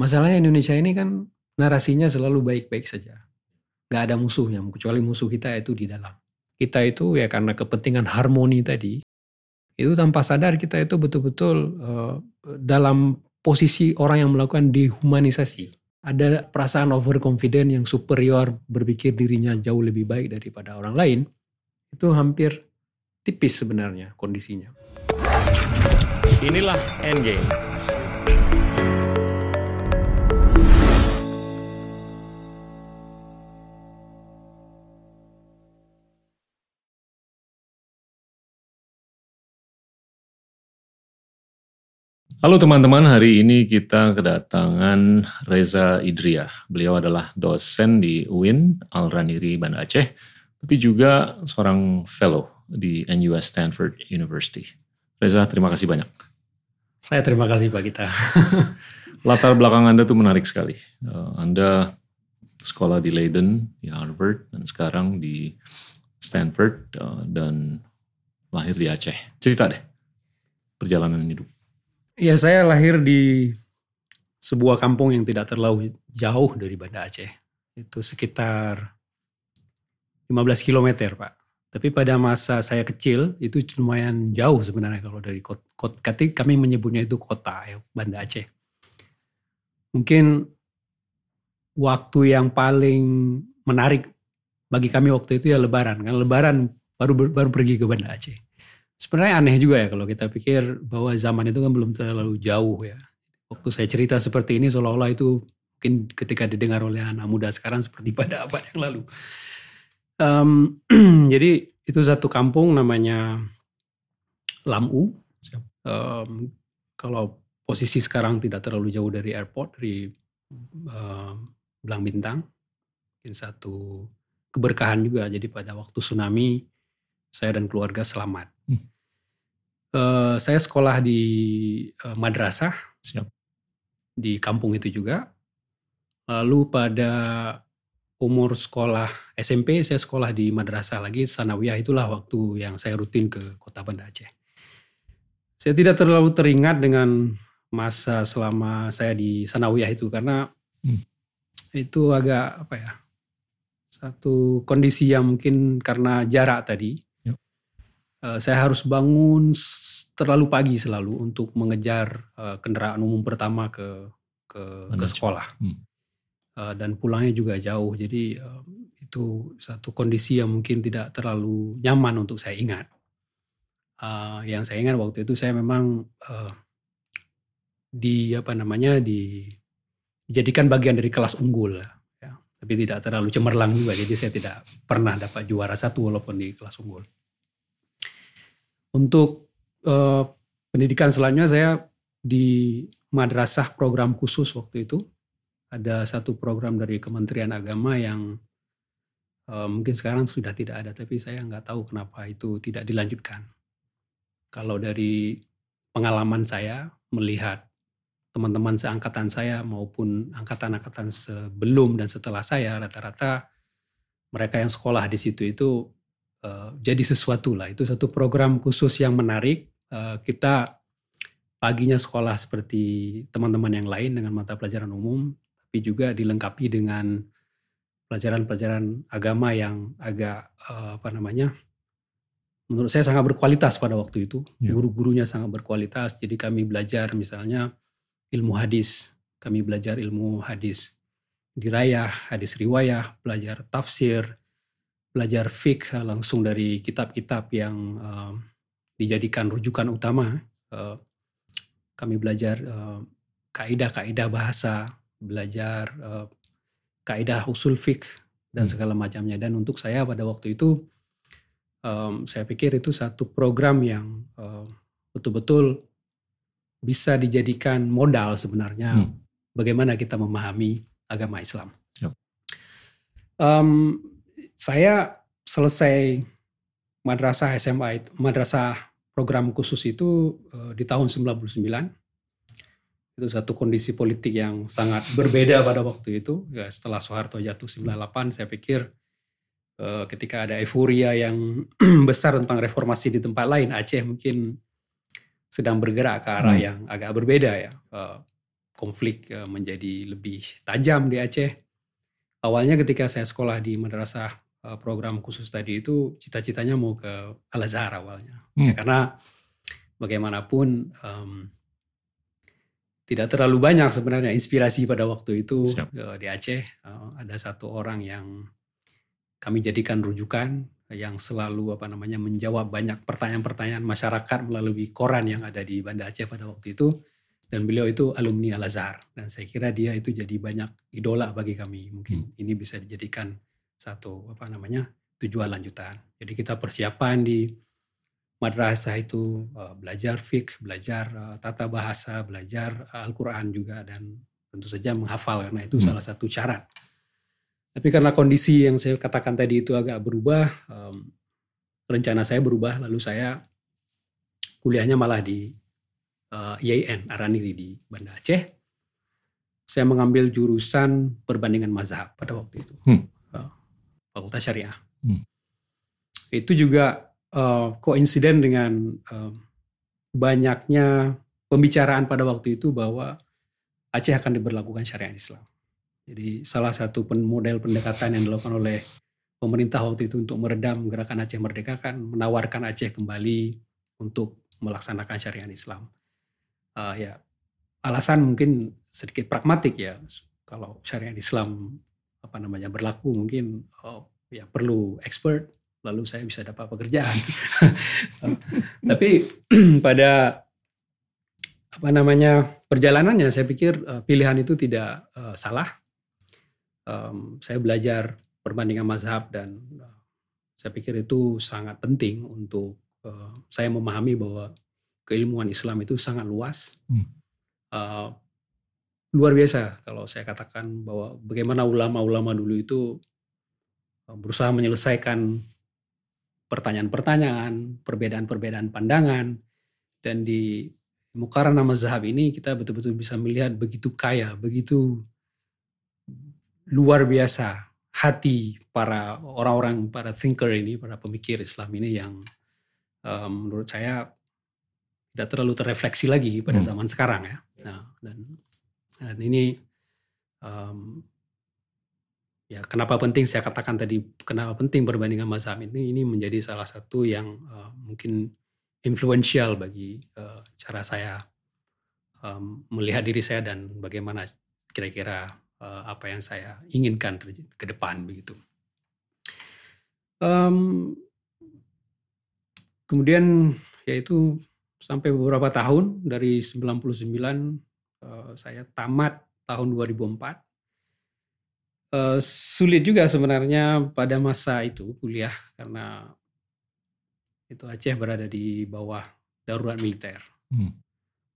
masalahnya Indonesia ini kan narasinya selalu baik-baik saja. Gak ada musuhnya, kecuali musuh kita itu di dalam. Kita itu ya karena kepentingan harmoni tadi, itu tanpa sadar kita itu betul-betul uh, dalam posisi orang yang melakukan dehumanisasi. Ada perasaan overconfident yang superior berpikir dirinya jauh lebih baik daripada orang lain. Itu hampir tipis sebenarnya kondisinya. Inilah Endgame. Halo teman-teman, hari ini kita kedatangan Reza Idria. Beliau adalah dosen di UIN Al-Raniri, Banda Aceh, tapi juga seorang fellow di NUS Stanford University. Reza, terima kasih banyak. Saya terima kasih Pak Gita. Latar belakang Anda tuh menarik sekali. Eh, Anda sekolah di Leiden, di Harvard, dan sekarang di Stanford, eh, dan lahir di Aceh. Cerita deh, perjalanan hidup. Ya saya lahir di sebuah kampung yang tidak terlalu jauh dari Banda Aceh. Itu sekitar 15 km Pak. Tapi pada masa saya kecil itu lumayan jauh sebenarnya kalau dari kota, kami menyebutnya itu kota ya, Banda Aceh. Mungkin waktu yang paling menarik bagi kami waktu itu ya lebaran. Kan lebaran baru baru pergi ke Banda Aceh sebenarnya aneh juga ya kalau kita pikir bahwa zaman itu kan belum terlalu jauh ya. Waktu saya cerita seperti ini seolah-olah itu mungkin ketika didengar oleh anak muda sekarang seperti pada abad yang lalu. Um, jadi itu satu kampung namanya Lamu. Um, kalau posisi sekarang tidak terlalu jauh dari airport dari um, Belang Bintang, mungkin satu keberkahan juga. Jadi pada waktu tsunami saya dan keluarga selamat. Uh, saya sekolah di uh, madrasah, Siap. di kampung itu juga. Lalu pada umur sekolah SMP, saya sekolah di madrasah lagi, Sanawiyah itulah waktu yang saya rutin ke kota Banda Aceh. Saya tidak terlalu teringat dengan masa selama saya di Sanawiyah itu, karena hmm. itu agak apa ya, satu kondisi yang mungkin karena jarak tadi, Eh, saya harus bangun terlalu pagi selalu untuk mengejar uh, kendaraan umum pertama ke ke, ke sekolah. Hmm. uh, dan pulangnya juga jauh. Jadi uh, itu satu kondisi yang mungkin tidak terlalu nyaman untuk saya ingat. Uh, yang saya ingat waktu itu saya memang uh, di apa namanya di dijadikan bagian dari kelas unggul ya. Tapi tidak terlalu cemerlang juga. Jadi saya tidak pernah dapat juara satu walaupun di kelas unggul untuk uh, pendidikan selanjutnya saya di madrasah program khusus waktu itu. Ada satu program dari Kementerian Agama yang uh, mungkin sekarang sudah tidak ada, tapi saya nggak tahu kenapa itu tidak dilanjutkan. Kalau dari pengalaman saya melihat teman-teman seangkatan saya maupun angkatan-angkatan sebelum dan setelah saya rata-rata mereka yang sekolah di situ itu Eh, jadi sesuatu lah. Itu satu program khusus yang menarik. Uh, kita paginya sekolah seperti teman-teman yang lain dengan mata pelajaran umum, tapi juga dilengkapi dengan pelajaran-pelajaran agama yang agak uh, apa namanya, menurut saya sangat berkualitas pada waktu itu. Ya. Guru-gurunya sangat berkualitas. Jadi kami belajar misalnya ilmu hadis, kami belajar ilmu hadis dirayah, hadis riwayah, belajar tafsir, belajar fik langsung dari kitab-kitab yang uh, dijadikan rujukan utama. Uh, kami belajar uh, kaidah-kaidah bahasa, belajar uh, kaidah usul fik dan hmm. segala macamnya. Dan untuk saya pada waktu itu, um, saya pikir itu satu program yang uh, betul-betul bisa dijadikan modal sebenarnya hmm. bagaimana kita memahami agama Islam. Yep. Um, saya selesai madrasah SMA itu, madrasah program khusus itu uh, di tahun 99. Itu satu kondisi politik yang sangat berbeda pada waktu itu. Ya, setelah Soeharto jatuh 98, saya pikir uh, ketika ada euforia yang besar tentang reformasi di tempat lain, Aceh mungkin sedang bergerak ke arah hmm. yang agak berbeda ya. Uh, konflik menjadi lebih tajam di Aceh. Awalnya ketika saya sekolah di madrasah program khusus tadi itu cita-citanya mau ke Al Azhar awalnya, hmm. ya, karena bagaimanapun um, tidak terlalu banyak sebenarnya inspirasi pada waktu itu uh, di Aceh. Uh, ada satu orang yang kami jadikan rujukan yang selalu apa namanya menjawab banyak pertanyaan-pertanyaan masyarakat melalui koran yang ada di Banda Aceh pada waktu itu dan beliau itu alumni Al Azhar dan saya kira dia itu jadi banyak idola bagi kami mungkin hmm. ini bisa dijadikan satu apa namanya tujuan lanjutan jadi kita persiapan di madrasah itu uh, belajar fik belajar uh, tata bahasa belajar uh, Al-Quran juga dan tentu saja menghafal karena itu hmm. salah satu syarat tapi karena kondisi yang saya katakan tadi itu agak berubah, um, rencana saya berubah, lalu saya kuliahnya malah di uh, IAIN, Araniri di Banda Aceh. Saya mengambil jurusan perbandingan mazhab pada waktu itu, hmm. Fakultas Syariah. Hmm. Itu juga uh, koinsiden dengan uh, banyaknya pembicaraan pada waktu itu bahwa Aceh akan diberlakukan syariat Islam. Jadi salah satu model pendekatan yang dilakukan oleh pemerintah waktu itu untuk meredam gerakan Aceh Merdeka kan menawarkan Aceh kembali untuk melaksanakan syariat Islam. Uh, ya alasan mungkin sedikit pragmatik ya kalau syariat Islam apa namanya berlaku mungkin oh, ya perlu expert lalu saya bisa dapat pekerjaan. tapi pada apa namanya perjalanannya saya pikir uh, pilihan itu tidak uh, salah um, saya belajar perbandingan mazhab dan uh, saya pikir itu sangat penting untuk uh, saya memahami bahwa keilmuan Islam itu sangat luas. Hmm. Uh, luar biasa kalau saya katakan bahwa bagaimana ulama-ulama dulu itu berusaha menyelesaikan pertanyaan-pertanyaan, perbedaan-perbedaan pandangan dan di Mukarana Mazhab ini kita betul-betul bisa melihat begitu kaya, begitu luar biasa hati para orang-orang, para thinker ini, para pemikir Islam ini yang um, menurut saya tidak terlalu terrefleksi lagi pada hmm. zaman sekarang ya. Nah, dan, dan ini um, ya kenapa penting saya katakan tadi kenapa penting perbandingan mazhab ini ini menjadi salah satu yang uh, mungkin influential bagi uh, cara saya um, melihat diri saya dan bagaimana kira-kira uh, apa yang saya inginkan ke depan begitu. Um, kemudian yaitu sampai beberapa tahun dari 99 uh, saya tamat tahun 2004. Uh, sulit juga sebenarnya pada masa itu kuliah karena itu Aceh berada di bawah darurat militer. Hmm.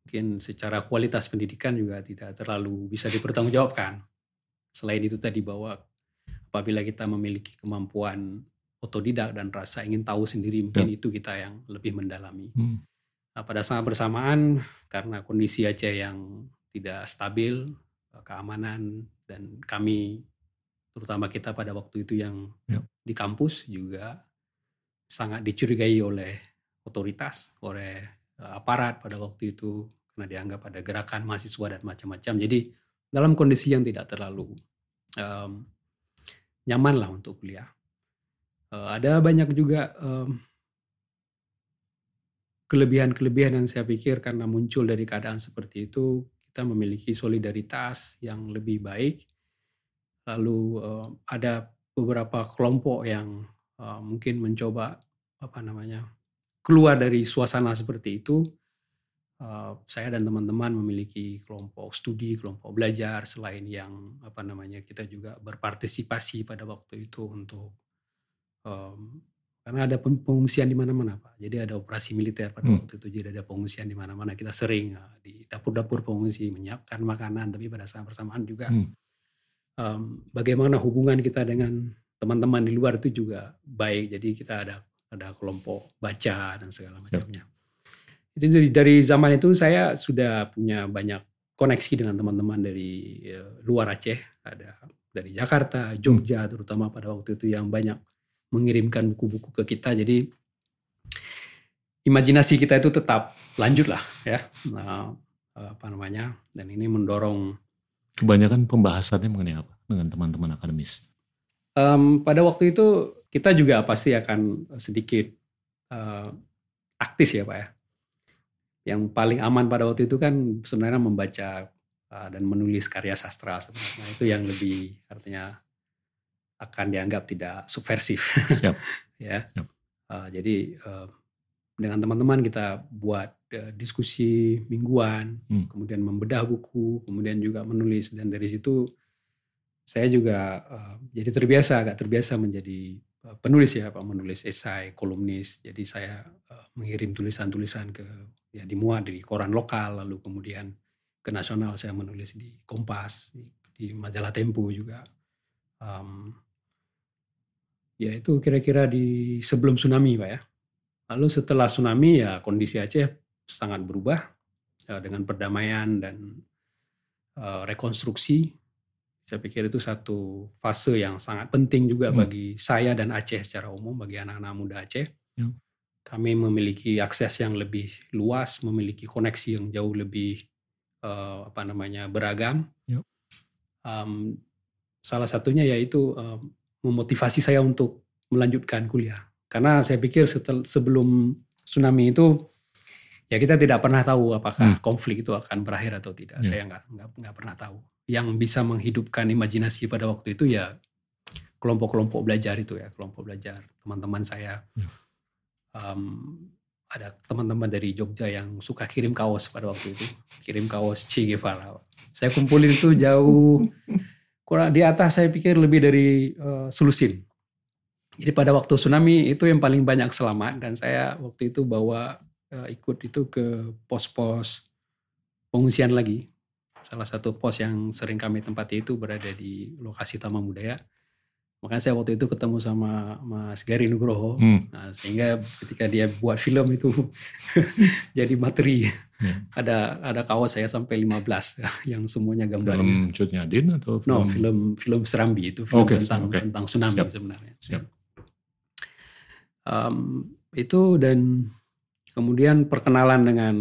Mungkin secara kualitas pendidikan juga tidak terlalu bisa dipertanggungjawabkan. Selain itu tadi bahwa apabila kita memiliki kemampuan otodidak dan rasa ingin tahu sendiri mungkin ya. itu kita yang lebih mendalami. Hmm. Nah, pada saat bersamaan karena kondisi Aceh yang tidak stabil, eh, keamanan dan kami terutama kita pada waktu itu yang ya. di kampus juga sangat dicurigai oleh otoritas, oleh eh, aparat pada waktu itu karena dianggap ada gerakan mahasiswa dan macam-macam. Jadi dalam kondisi yang tidak terlalu um, nyaman lah untuk kuliah. Uh, ada banyak juga um, kelebihan-kelebihan yang saya pikir karena muncul dari keadaan seperti itu kita memiliki solidaritas yang lebih baik. Lalu uh, ada beberapa kelompok yang uh, mungkin mencoba apa namanya keluar dari suasana seperti itu Eh, saya dan teman-teman memiliki kelompok studi, kelompok belajar selain yang apa namanya kita juga berpartisipasi pada waktu itu untuk um, karena ada pengungsian di mana-mana pak. Jadi ada operasi militer pada hmm. waktu itu, jadi ada pengungsian di mana-mana. Kita sering uh, di dapur-dapur pengungsi menyiapkan makanan, tapi pada saat bersamaan juga hmm. um, bagaimana hubungan kita dengan teman-teman di luar itu juga baik. Jadi kita ada ada kelompok baca dan segala macamnya. Yep. Jadi dari, dari zaman itu saya sudah punya banyak koneksi dengan teman-teman dari uh, luar Aceh, ada dari Jakarta, Jogja hmm. terutama pada waktu itu yang banyak mengirimkan buku-buku ke kita. Jadi imajinasi kita itu tetap lanjut lah ya. Nah, apa namanya dan ini mendorong. Kebanyakan pembahasannya mengenai apa? Dengan teman-teman akademis. Um, pada waktu itu kita juga pasti akan sedikit uh, taktis ya pak ya. Yang paling aman pada waktu itu kan sebenarnya membaca uh, dan menulis karya sastra sebenarnya. Itu yang lebih artinya akan dianggap tidak subversif. Siap. ya. Siap. Uh, jadi uh, dengan teman-teman kita buat uh, diskusi mingguan, hmm. kemudian membedah buku, kemudian juga menulis dan dari situ saya juga uh, jadi terbiasa agak terbiasa menjadi uh, penulis ya Pak menulis esai, kolumnis. Jadi saya uh, mengirim tulisan-tulisan ke ya dimuat di koran lokal lalu kemudian ke nasional saya menulis di Kompas, di, di majalah Tempo juga. Um, Ya itu kira-kira di sebelum tsunami Pak ya. Lalu setelah tsunami ya kondisi Aceh sangat berubah ya, dengan perdamaian dan uh, rekonstruksi. Saya pikir itu satu fase yang sangat penting juga hmm. bagi saya dan Aceh secara umum, bagi anak-anak muda Aceh. Hmm. Kami memiliki akses yang lebih luas, memiliki koneksi yang jauh lebih uh, apa namanya beragam. Hmm. Um, salah satunya yaitu um, memotivasi saya untuk melanjutkan kuliah. Karena saya pikir setel, sebelum tsunami itu ya kita tidak pernah tahu apakah hmm. konflik itu akan berakhir atau tidak. Hmm. Saya nggak nggak pernah tahu. Yang bisa menghidupkan imajinasi pada waktu itu ya kelompok-kelompok belajar itu ya kelompok belajar teman-teman saya. Hmm. Um, ada teman-teman dari Jogja yang suka kirim kaos pada waktu itu, kirim kaos Che Guevara. Saya kumpulin itu jauh kurang di atas saya pikir lebih dari uh, Sulusin. Jadi pada waktu tsunami itu yang paling banyak selamat dan saya waktu itu bawa uh, ikut itu ke pos-pos pengungsian lagi. Salah satu pos yang sering kami tempati itu berada di lokasi Taman Budaya. Makanya saya waktu itu ketemu sama Mas Gary Nugroho. Hmm. Nah, sehingga ketika dia buat film itu jadi materi. Hmm. Ada ada kaos saya sampai 15 yang semuanya gambarnya. Film Cut Nyadin atau film? No, film film Serambi itu film okay, tentang okay. tentang tsunami Siap. sebenarnya. Siap. Um, itu dan kemudian perkenalan dengan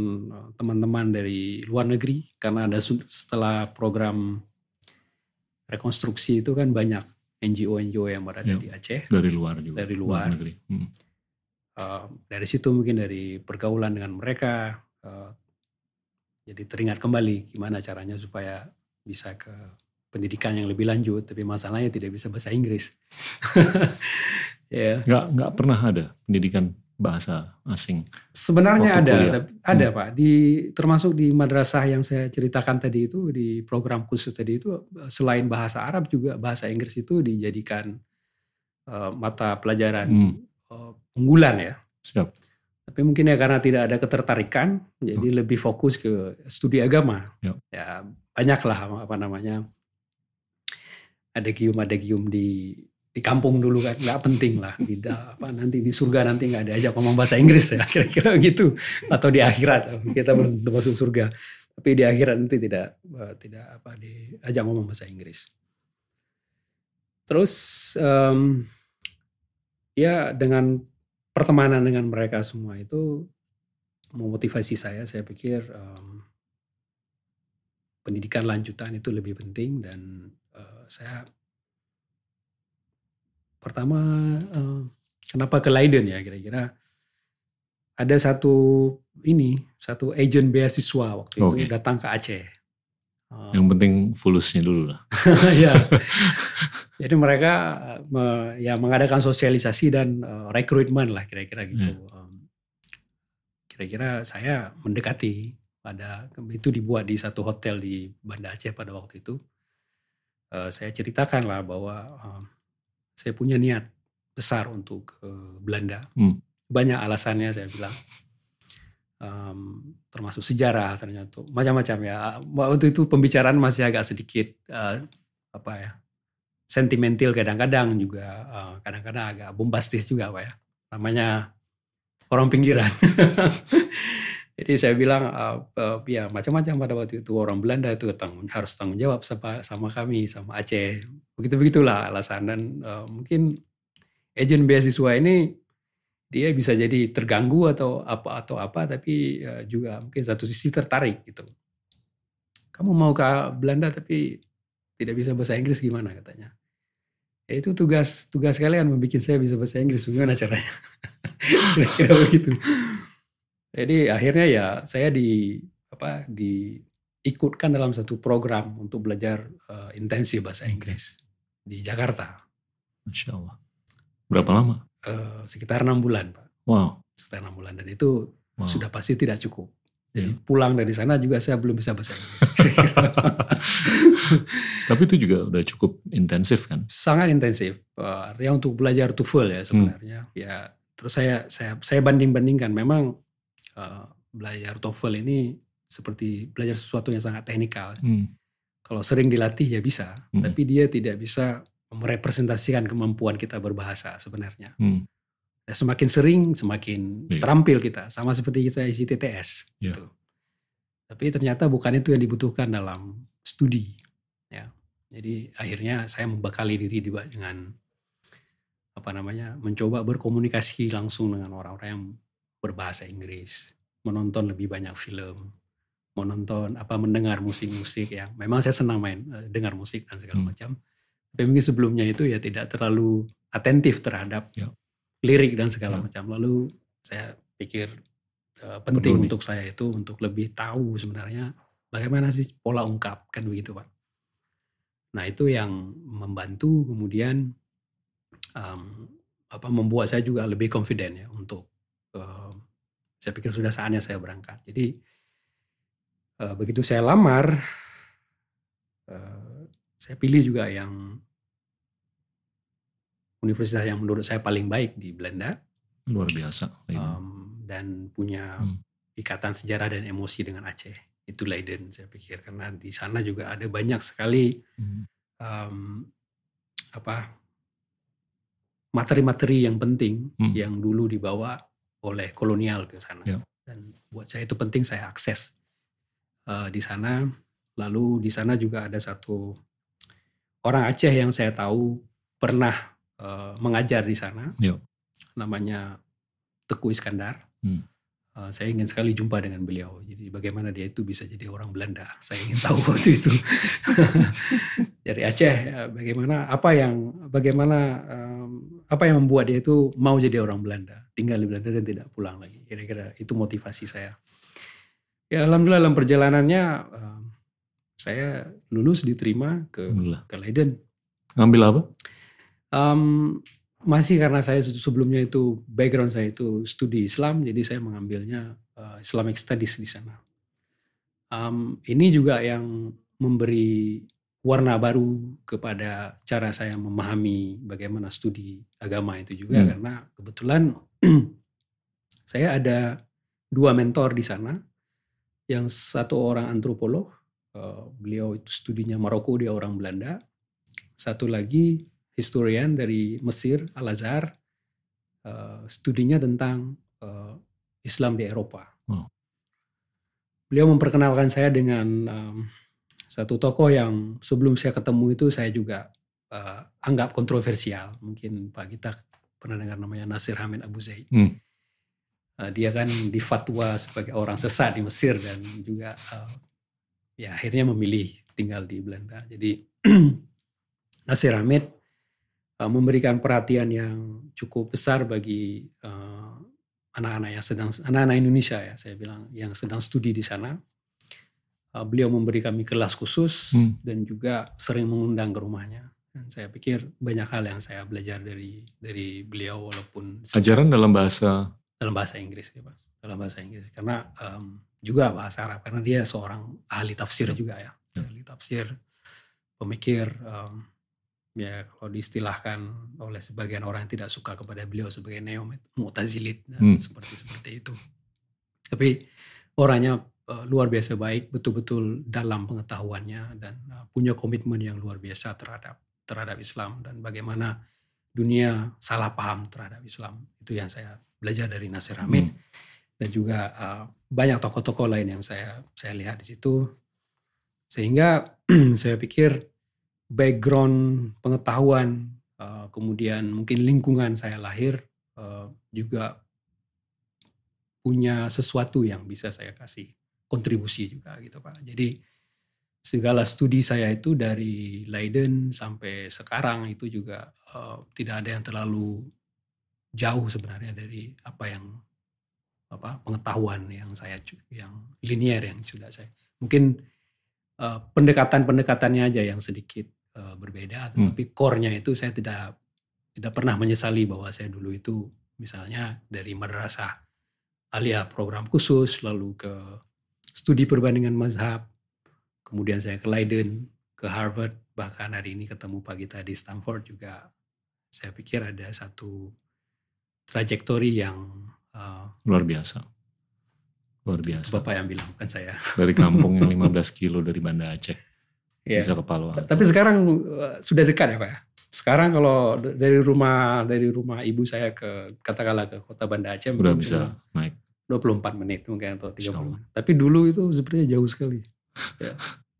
teman-teman dari luar negeri karena ada setelah program rekonstruksi itu kan banyak NGO-NGO yang berada ya, di Aceh. Dari luar juga. Dari luar. luar negeri. Hmm. Uh, dari situ mungkin dari pergaulan dengan mereka, uh, jadi teringat kembali gimana caranya supaya bisa ke pendidikan yang lebih lanjut, tapi masalahnya tidak bisa bahasa Inggris. ya. Yeah. Nggak, nggak pernah ada pendidikan bahasa asing? Sebenarnya ada, kuliah. ada hmm. pak. Di termasuk di madrasah yang saya ceritakan tadi itu di program khusus tadi itu selain bahasa Arab juga bahasa Inggris itu dijadikan uh, mata pelajaran hmm. uh, unggulan ya. Siap. Tapi mungkin ya karena tidak ada ketertarikan, jadi hmm. lebih fokus ke studi agama. Yep. Ya banyaklah apa namanya ada gium ada gium di di kampung dulu kan nggak penting lah di apa nanti di surga nanti nggak diajak ngomong bahasa Inggris ya kira-kira gitu atau di akhirat kita belum masuk surga tapi di akhirat nanti tidak uh, tidak apa diajak ngomong bahasa Inggris terus um, ya dengan pertemanan dengan mereka semua itu memotivasi saya saya pikir um, pendidikan lanjutan itu lebih penting dan uh, saya Pertama, uh, kenapa ke Leiden ya kira-kira? Ada satu ini, satu agent beasiswa waktu okay. itu datang ke Aceh. Uh, Yang penting fulusnya dulu lah. ya. Jadi mereka uh, ya mengadakan sosialisasi dan uh, rekrutmen lah kira-kira gitu. Yeah. Um, kira-kira saya mendekati pada itu dibuat di satu hotel di Banda Aceh pada waktu itu. Uh, saya ceritakan lah bahwa uh, saya punya niat besar untuk ke Belanda. Hmm. Banyak alasannya saya bilang. Um, termasuk sejarah ternyata macam-macam ya. Waktu itu pembicaraan masih agak sedikit uh, apa ya sentimental kadang-kadang juga. Uh, kadang-kadang agak bombastis juga apa ya. Namanya orang pinggiran. Jadi saya bilang uh, uh, ya macam-macam pada waktu itu. Orang Belanda itu tanggung, harus tanggung jawab sama, sama kami sama Aceh. Begitu begitulah alasan. Dan uh, mungkin agent beasiswa ini dia bisa jadi terganggu atau apa atau apa tapi uh, juga mungkin satu sisi tertarik gitu kamu mau ke Belanda tapi tidak bisa bahasa Inggris gimana katanya. Ya itu tugas tugas kalian membuat saya bisa bahasa Inggris gimana caranya? Kira-kira begitu. Jadi akhirnya ya saya di apa diikutkan dalam satu program untuk belajar uh, intensif bahasa Inggris di Jakarta. Masya Allah. Berapa lama? Uh, sekitar enam bulan, Pak. Wow. Sekitar enam bulan dan itu wow. sudah pasti tidak cukup. Jadi Iya. pulang dari sana juga saya belum bisa bahasa Inggris. Tapi itu juga udah cukup intensif kan? Sangat intensif. Uh, artinya untuk belajar TOEFL ya sebenarnya. Ya terus saya saya saya banding bandingkan memang uh, belajar TOEFL ini seperti belajar sesuatu yang sangat teknikal. Hmm. Kalau sering dilatih ya bisa, Hmm. tapi dia tidak bisa merepresentasikan kemampuan kita berbahasa sebenarnya. Hmm. Ya, semakin sering, semakin Iya. terampil kita. Sama seperti kita isi TTS. Iya. Gitu. Tapi ternyata bukan itu yang dibutuhkan dalam studi. Ya. Jadi akhirnya saya membekali diri di- dengan apa namanya, mencoba berkomunikasi langsung dengan orang-orang yang berbahasa Inggris, menonton lebih banyak film, menonton apa mendengar musik-musik yang memang saya senang main eh, dengar musik dan segala Hmm. macam. Tapi mungkin sebelumnya itu ya tidak terlalu atentif terhadap Ya. lirik dan segala Ya. macam. Lalu saya pikir eh, penting Perlu nih. untuk saya itu untuk lebih tahu sebenarnya bagaimana sih pola ungkap kan begitu pak. Nah itu yang membantu kemudian em, apa membuat saya juga lebih confident ya untuk em, saya pikir sudah saatnya saya berangkat. Jadi eh, begitu saya lamar eh, saya pilih juga yang universitas yang menurut saya paling baik di Belanda Luar biasa. Leiden. um, dan punya Hmm. ikatan sejarah dan emosi dengan Aceh. Itu Leiden saya pikir karena di sana juga ada banyak sekali Hmm. um, apa materi-materi yang penting Hmm. yang dulu dibawa oleh kolonial ke sana. Ya. Dan buat saya itu penting saya akses uh, di sana. Lalu di sana juga ada satu orang Aceh yang saya tahu pernah uh, mengajar di sana. Ya. Namanya Teguh Iskandar. Hmm. Uh, saya ingin sekali jumpa dengan beliau. Jadi bagaimana dia itu bisa jadi orang Belanda. Saya ingin tahu waktu itu. Dari Aceh, uh, bagaimana apa yang bagaimana um, apa yang membuat dia itu mau jadi orang Belanda, tinggal di Belanda dan tidak pulang lagi. Kira-kira itu motivasi saya. Ya alhamdulillah dalam perjalanannya um, saya lulus diterima ke Alhamdulillah. ke Leiden. Ngambil apa? Um, masih karena saya sebelumnya itu background saya itu studi Islam, jadi saya mengambilnya uh, Islamic Studies di sana. Um, ini juga yang memberi warna baru kepada cara saya memahami bagaimana studi agama itu juga Hmm. karena kebetulan saya ada dua mentor di sana. Yang satu orang antropolog, beliau itu studinya Maroko, dia orang Belanda. Satu lagi historian dari Mesir, Al-Azhar, uh, studinya tentang uh, Islam di Eropa. Wow. Beliau memperkenalkan saya dengan um, satu tokoh yang sebelum saya ketemu itu saya juga uh, anggap kontroversial. Mungkin Pak Gita pernah dengar namanya Nasir Hamid Abu Zaid. Hmm. Uh, dia kan difatwa sebagai orang sesat di Mesir dan juga uh, ya akhirnya memilih tinggal di Belanda. Jadi Nasir Hamid uh, memberikan perhatian yang cukup besar bagi uh, anak-anak yang sedang anak-anak Indonesia ya saya bilang yang sedang studi di sana. Uh, beliau memberi kami kelas khusus Hmm. dan juga sering mengundang ke rumahnya. Dan saya pikir banyak hal yang saya belajar dari dari beliau walaupun Ajaran dalam bahasa dalam bahasa Inggris ya Pak. Dalam bahasa Inggris karena em, juga bahasa Arab karena dia seorang ahli tafsir juga ya. Ya. Ahli tafsir, pemikir em, ya kalau diistilahkan oleh sebagian orang yang tidak suka kepada beliau sebagai neo mu'tazilit dan Hmm. seperti seperti itu. Tapi orangnya eh, luar biasa baik, betul-betul dalam pengetahuannya dan eh, punya komitmen yang luar biasa terhadap terhadap Islam dan bagaimana dunia salah paham terhadap Islam. Itu yang saya belajar dari Nasir Hamid Hmm. dan juga uh, banyak tokoh-tokoh lain yang saya saya lihat di situ. Sehingga saya pikir background pengetahuan uh, kemudian mungkin lingkungan saya lahir uh, juga punya sesuatu yang bisa saya kasih kontribusi juga gitu Pak. Jadi segala studi saya itu dari Leiden sampai sekarang itu juga uh, tidak ada yang terlalu jauh sebenarnya dari apa yang apa pengetahuan yang saya yang linier yang sudah saya mungkin uh, pendekatan-pendekatannya aja yang sedikit uh, berbeda hmm. tapi core-nya itu saya tidak tidak pernah menyesali bahwa saya dulu itu misalnya dari madrasah alia program khusus lalu ke studi perbandingan mazhab kemudian saya ke Leiden ke Harvard bahkan hari ini ketemu pagi tadi Stanford juga saya pikir ada satu trajektori yang uh, luar biasa. Luar biasa. Bapak yang bilang kan saya. Dari kampung yang 15 kilo dari Banda Aceh. Yeah. Bisa ke Palu. Tapi sekarang uh, sudah dekat ya Pak ya? Sekarang kalau dari rumah dari rumah ibu saya ke katakanlah ke kota Banda Aceh sudah bisa naik 24 menit mungkin atau 30 menit. Tapi dulu itu sepertinya jauh sekali. ya.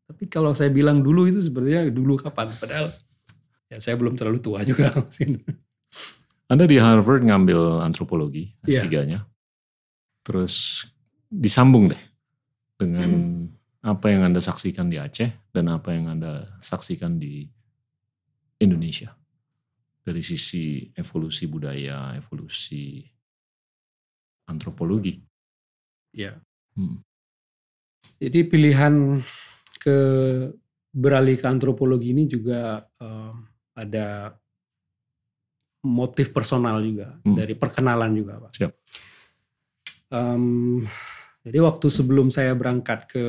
Tapi kalau saya bilang dulu itu sebenarnya dulu kapan? Padahal ya saya belum terlalu tua juga. Anda di Harvard ngambil antropologi S3-nya. Yeah. Terus disambung deh dengan hmm. apa yang Anda saksikan di Aceh dan apa yang Anda saksikan di Indonesia. Dari sisi evolusi budaya, evolusi antropologi. Ya. Hmm. Jadi pilihan ke beralih ke antropologi ini juga uh, ada motif personal juga hmm. dari perkenalan juga pak. Siap. Um, jadi waktu sebelum saya berangkat ke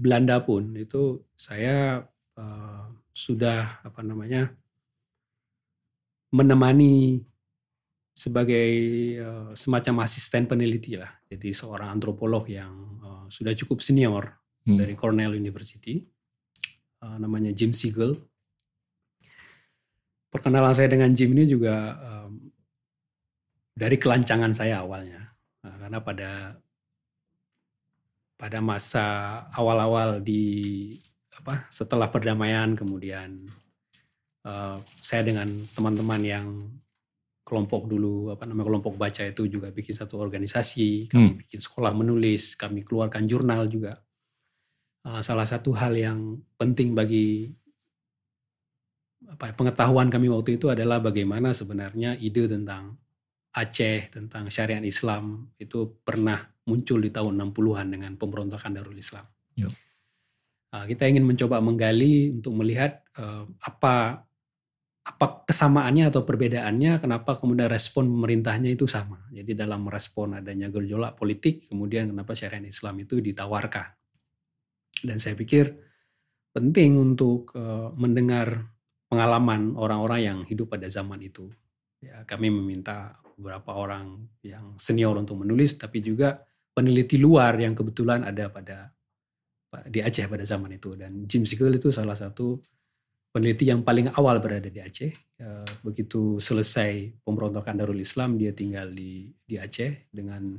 Belanda pun itu saya uh, sudah apa namanya menemani sebagai uh, semacam asisten peneliti lah. Jadi seorang antropolog yang uh, sudah cukup senior hmm. dari Cornell University, uh, namanya Jim Siegel perkenalan saya dengan Jim ini juga um, dari kelancangan saya awalnya. Nah, karena pada pada masa awal-awal di apa setelah perdamaian kemudian uh, saya dengan teman-teman yang kelompok dulu apa namanya kelompok baca itu juga bikin satu organisasi kami hmm. bikin sekolah menulis kami keluarkan jurnal juga uh, salah satu hal yang penting bagi apa ya, pengetahuan kami waktu itu adalah bagaimana sebenarnya ide tentang Aceh tentang syariat Islam itu pernah muncul di tahun 60-an dengan pemberontakan Darul Islam. Yep. Nah, kita ingin mencoba menggali untuk melihat uh, apa apa kesamaannya atau perbedaannya, kenapa kemudian respon pemerintahnya itu sama. Jadi dalam merespon adanya gejolak politik, kemudian kenapa syariat Islam itu ditawarkan. Dan saya pikir penting untuk uh, mendengar pengalaman orang-orang yang hidup pada zaman itu. Ya, kami meminta beberapa orang yang senior untuk menulis, tapi juga peneliti luar yang kebetulan ada pada di Aceh pada zaman itu. Dan Jim Siegel itu salah satu peneliti yang paling awal berada di Aceh. Ya, begitu selesai pemberontakan Darul Islam, dia tinggal di di Aceh dengan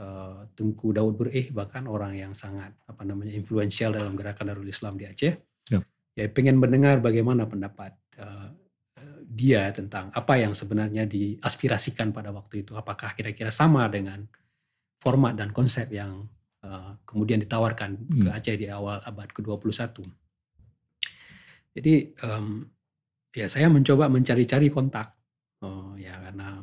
uh, Tengku Daud Bureh, bahkan orang yang sangat apa namanya influential dalam gerakan Darul Islam di Aceh ya pengen mendengar bagaimana pendapat uh, dia tentang apa yang sebenarnya diaspirasikan pada waktu itu. Apakah kira-kira sama dengan format dan konsep yang uh, kemudian ditawarkan hmm. ke Aceh di awal abad ke-21. Jadi um, ya saya mencoba mencari-cari kontak. Oh, ya karena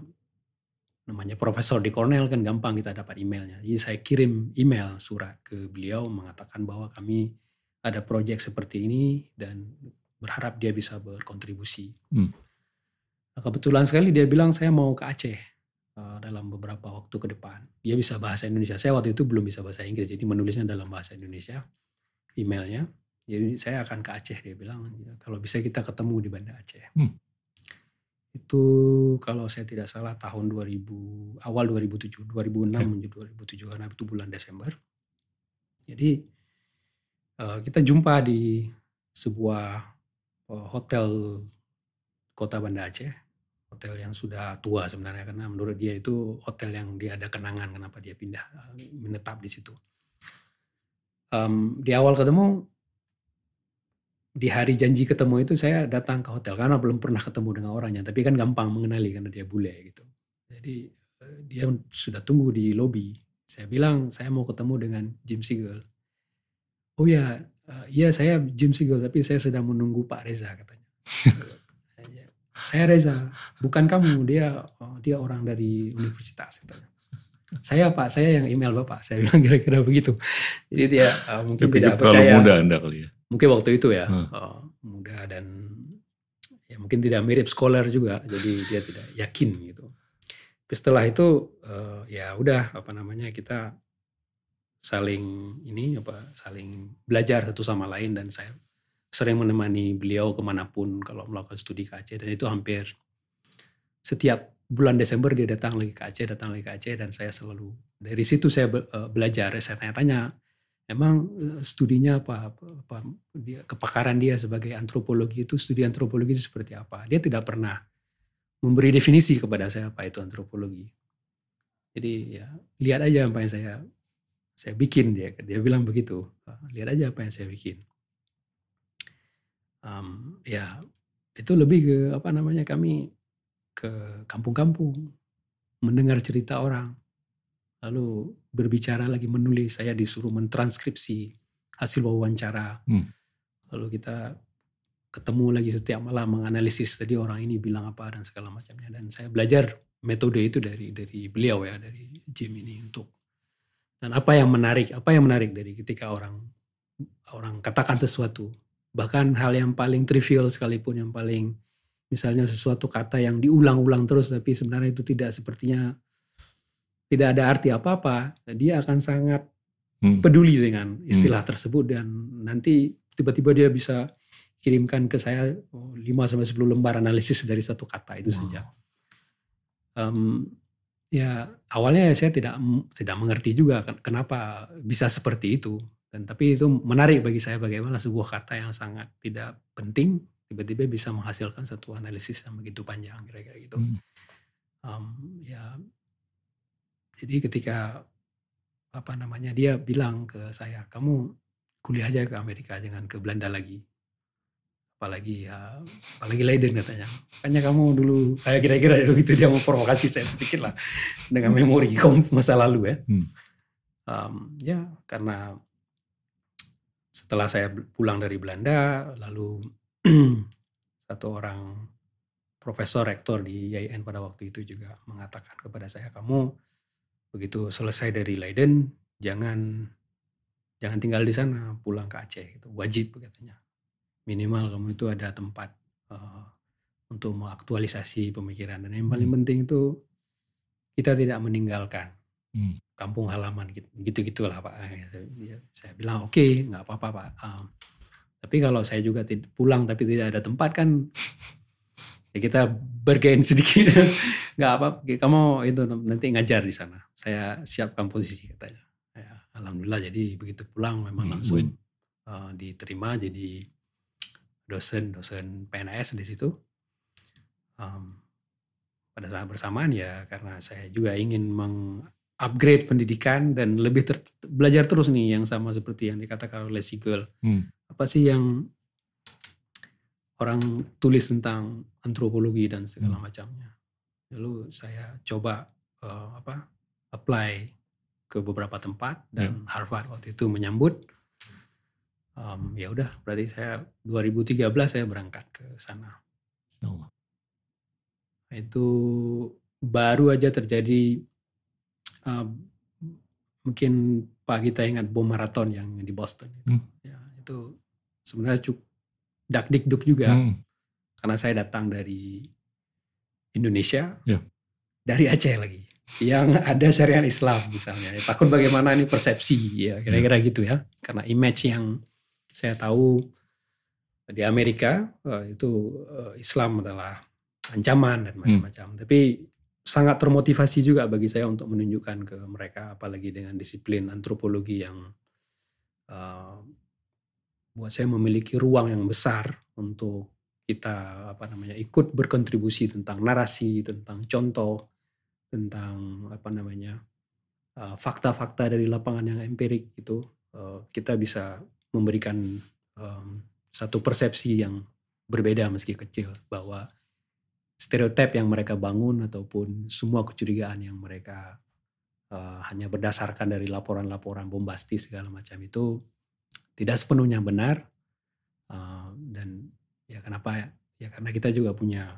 namanya profesor di Cornell kan gampang kita dapat emailnya. Jadi saya kirim email surat ke beliau mengatakan bahwa kami ada proyek seperti ini dan berharap dia bisa berkontribusi. Hmm. Nah, kebetulan sekali dia bilang saya mau ke Aceh uh, dalam beberapa waktu ke depan. Dia bisa bahasa Indonesia. Saya waktu itu belum bisa bahasa Inggris, jadi menulisnya dalam bahasa Indonesia. Emailnya. Jadi saya akan ke Aceh. Dia bilang ya, kalau bisa kita ketemu di Banda Aceh. Hmm. Itu kalau saya tidak salah tahun 2000 awal 2007, 2006 okay. menuju 2007 karena itu bulan Desember. Jadi Eh, kita jumpa di sebuah eh, hotel kota Banda Aceh, hotel yang sudah tua sebenarnya karena menurut dia itu hotel yang dia ada kenangan kenapa dia pindah eh, menetap di situ. Um, di awal ketemu di hari janji ketemu itu saya datang ke hotel karena belum pernah ketemu dengan orangnya tapi kan gampang mengenali karena dia bule gitu. Jadi dia sudah tunggu di lobi saya bilang saya mau ketemu dengan Jim Siegel oh ya "Eh, iya saya Jim Siegel tapi saya sedang menunggu Pak Reza katanya. saya Reza, bukan kamu, dia oh, dia orang dari universitas katanya. Saya Pak, saya yang email Bapak. Saya bilang kira-kira begitu. Jadi dia uh, mungkin pikir tidak percaya. muda anda kali ya. Mungkin waktu itu ya, Hmm. uh, muda dan ya mungkin tidak mirip scholar juga. Jadi dia tidak yakin gitu. Tapi setelah itu uh, ya udah apa namanya kita saling ini apa saling belajar satu sama lain dan saya sering menemani beliau ke mana pun kalau melakukan studi ke Aceh. Dan itu hampir setiap bulan Desember dia datang lagi ke Aceh datang lagi ke Aceh dan saya selalu dari situ saya eh, belajar. Saya tanya-tanya emang eh, studinya apa, apa, apa dia kepakaran dia sebagai antropologi itu studi antropologi itu seperti apa? Dia tidak pernah memberi definisi kepada saya apa itu antropologi. Jadi ya lihat aja apa yang saya saya bikin dia dia bilang begitu. Lihat aja apa yang saya bikin. Em, ya itu lebih ke apa namanya kami ke kampung-kampung mendengar cerita orang lalu berbicara lagi menulis. Saya disuruh mentranskripsi hasil wawancara. Hmm. lalu kita ketemu lagi setiap malam menganalisis tadi orang ini bilang apa dan segala macamnya. Dan saya belajar metode itu dari dari beliau ya dari Jim ini untuk dan apa yang menarik apa yang menarik dari ketika orang orang katakan sesuatu bahkan hal yang paling trivial sekalipun yang paling misalnya sesuatu kata yang diulang-ulang terus tapi sebenarnya itu tidak sepertinya tidak ada arti apa-apa dia akan sangat Hmm. peduli dengan istilah tersebut dan nanti tiba-tiba dia bisa kirimkan ke saya 5 sampai 10 lembar analisis dari satu kata itu Wow. saja. Em, ya awalnya saya tidak tidak mengerti juga ken- kenapa bisa seperti itu dan tapi itu menarik bagi saya bagaimana sebuah kata yang sangat tidak penting tiba-tiba bisa menghasilkan satu analisis yang begitu panjang kira-kira gitu. Hmm. Em, ya jadi ketika apa namanya dia bilang ke saya kamu kuliah aja ke Amerika jangan ke Belanda lagi apalagi ya apalagi Leiden katanya. Makanya kamu dulu kayak kira-kira begitu dia memprovokasi saya sedikit lah dengan memori kom- masa lalu ya. Hmm. Em, ya karena setelah saya pulang dari Belanda lalu satu orang profesor rektor di IAIN pada waktu itu juga mengatakan kepada saya kamu begitu selesai dari Leiden jangan jangan tinggal di sana pulang ke Aceh itu wajib katanya minimal kamu itu ada tempat eh, untuk mengaktualisasi pemikiran. Dan yang paling Hmm. penting itu kita tidak meninggalkan Hmm. kampung halaman gitu gitu gitulah pak Ya, saya bilang oke nggak apa-apa pak. Um, tapi kalau saya juga pulang tapi tidak ada tempat kan ya kita bergain sedikit. Nggak apa kamu itu nanti ngajar di sana. Saya siapkan posisi katanya. Ya, alhamdulillah jadi begitu pulang memang Hmm, langsung uh, diterima jadi dosen dosen PNS di situ Um, pada saat bersamaan ya karena saya juga ingin mengupgrade pendidikan dan lebih ter- belajar terus nih yang sama seperti yang dikatakan oleh Siegel Hmm. apa sih yang orang tulis tentang antropologi dan segala Hmm. macamnya. Lalu saya coba eh, apa apply ke beberapa tempat dan Harvard waktu itu menyambut. Em, ya udah berarti saya 2013 saya berangkat ke sana. Allah. Itu baru aja terjadi em, mungkin Pak kita ingat bom maraton yang di Boston itu. Hmm. Ya, itu sebenarnya cukup dak dikduk juga Hmm. karena saya datang dari Indonesia, Ya. dari Aceh lagi, yang ada syariat Islam misalnya. Ya, takut bagaimana ini persepsi, ya kira-kira gitu ya. Karena image yang saya tahu di Amerika eh, itu eh, Islam adalah ancaman dan macam-macam. Tapi sangat termotivasi juga bagi saya untuk menunjukkan ke mereka, apalagi dengan disiplin antropologi yang eh, buat saya memiliki ruang yang besar untuk kita apa namanya ikut berkontribusi tentang narasi, tentang contoh, tentang apa namanya uh, fakta-fakta dari lapangan yang empirik itu uh, kita bisa memberikan um, satu persepsi yang berbeda meski kecil bahwa stereotip yang mereka bangun ataupun semua kecurigaan yang mereka uh, hanya berdasarkan dari laporan-laporan bombastis segala macam itu tidak sepenuhnya benar uh, dan ya kenapa ya karena kita juga punya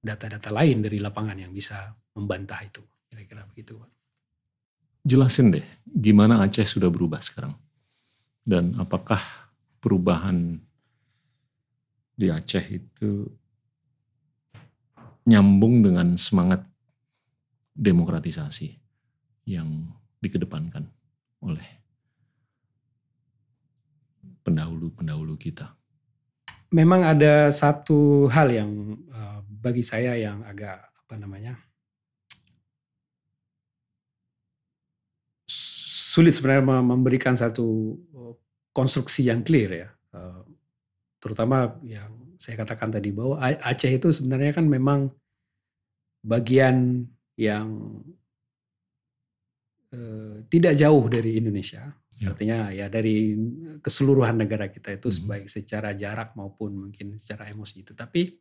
data-data lain dari lapangan yang bisa membantah itu kira-kira begitu. Jelasin deh gimana Aceh sudah berubah sekarang dan apakah perubahan di Aceh itu nyambung dengan semangat demokratisasi yang dikedepankan oleh pendahulu-pendahulu kita. Memang ada satu hal yang uh, bagi saya yang agak apa namanya sulit sebenarnya memberikan satu uh, konstruksi yang clear ya, uh, terutama yang saya katakan tadi bahwa Aceh itu sebenarnya kan memang bagian yang eh, tidak jauh dari Indonesia. Ya. Artinya ya dari keseluruhan negara kita itu hmm. baik secara jarak maupun mungkin secara emosi itu. Tapi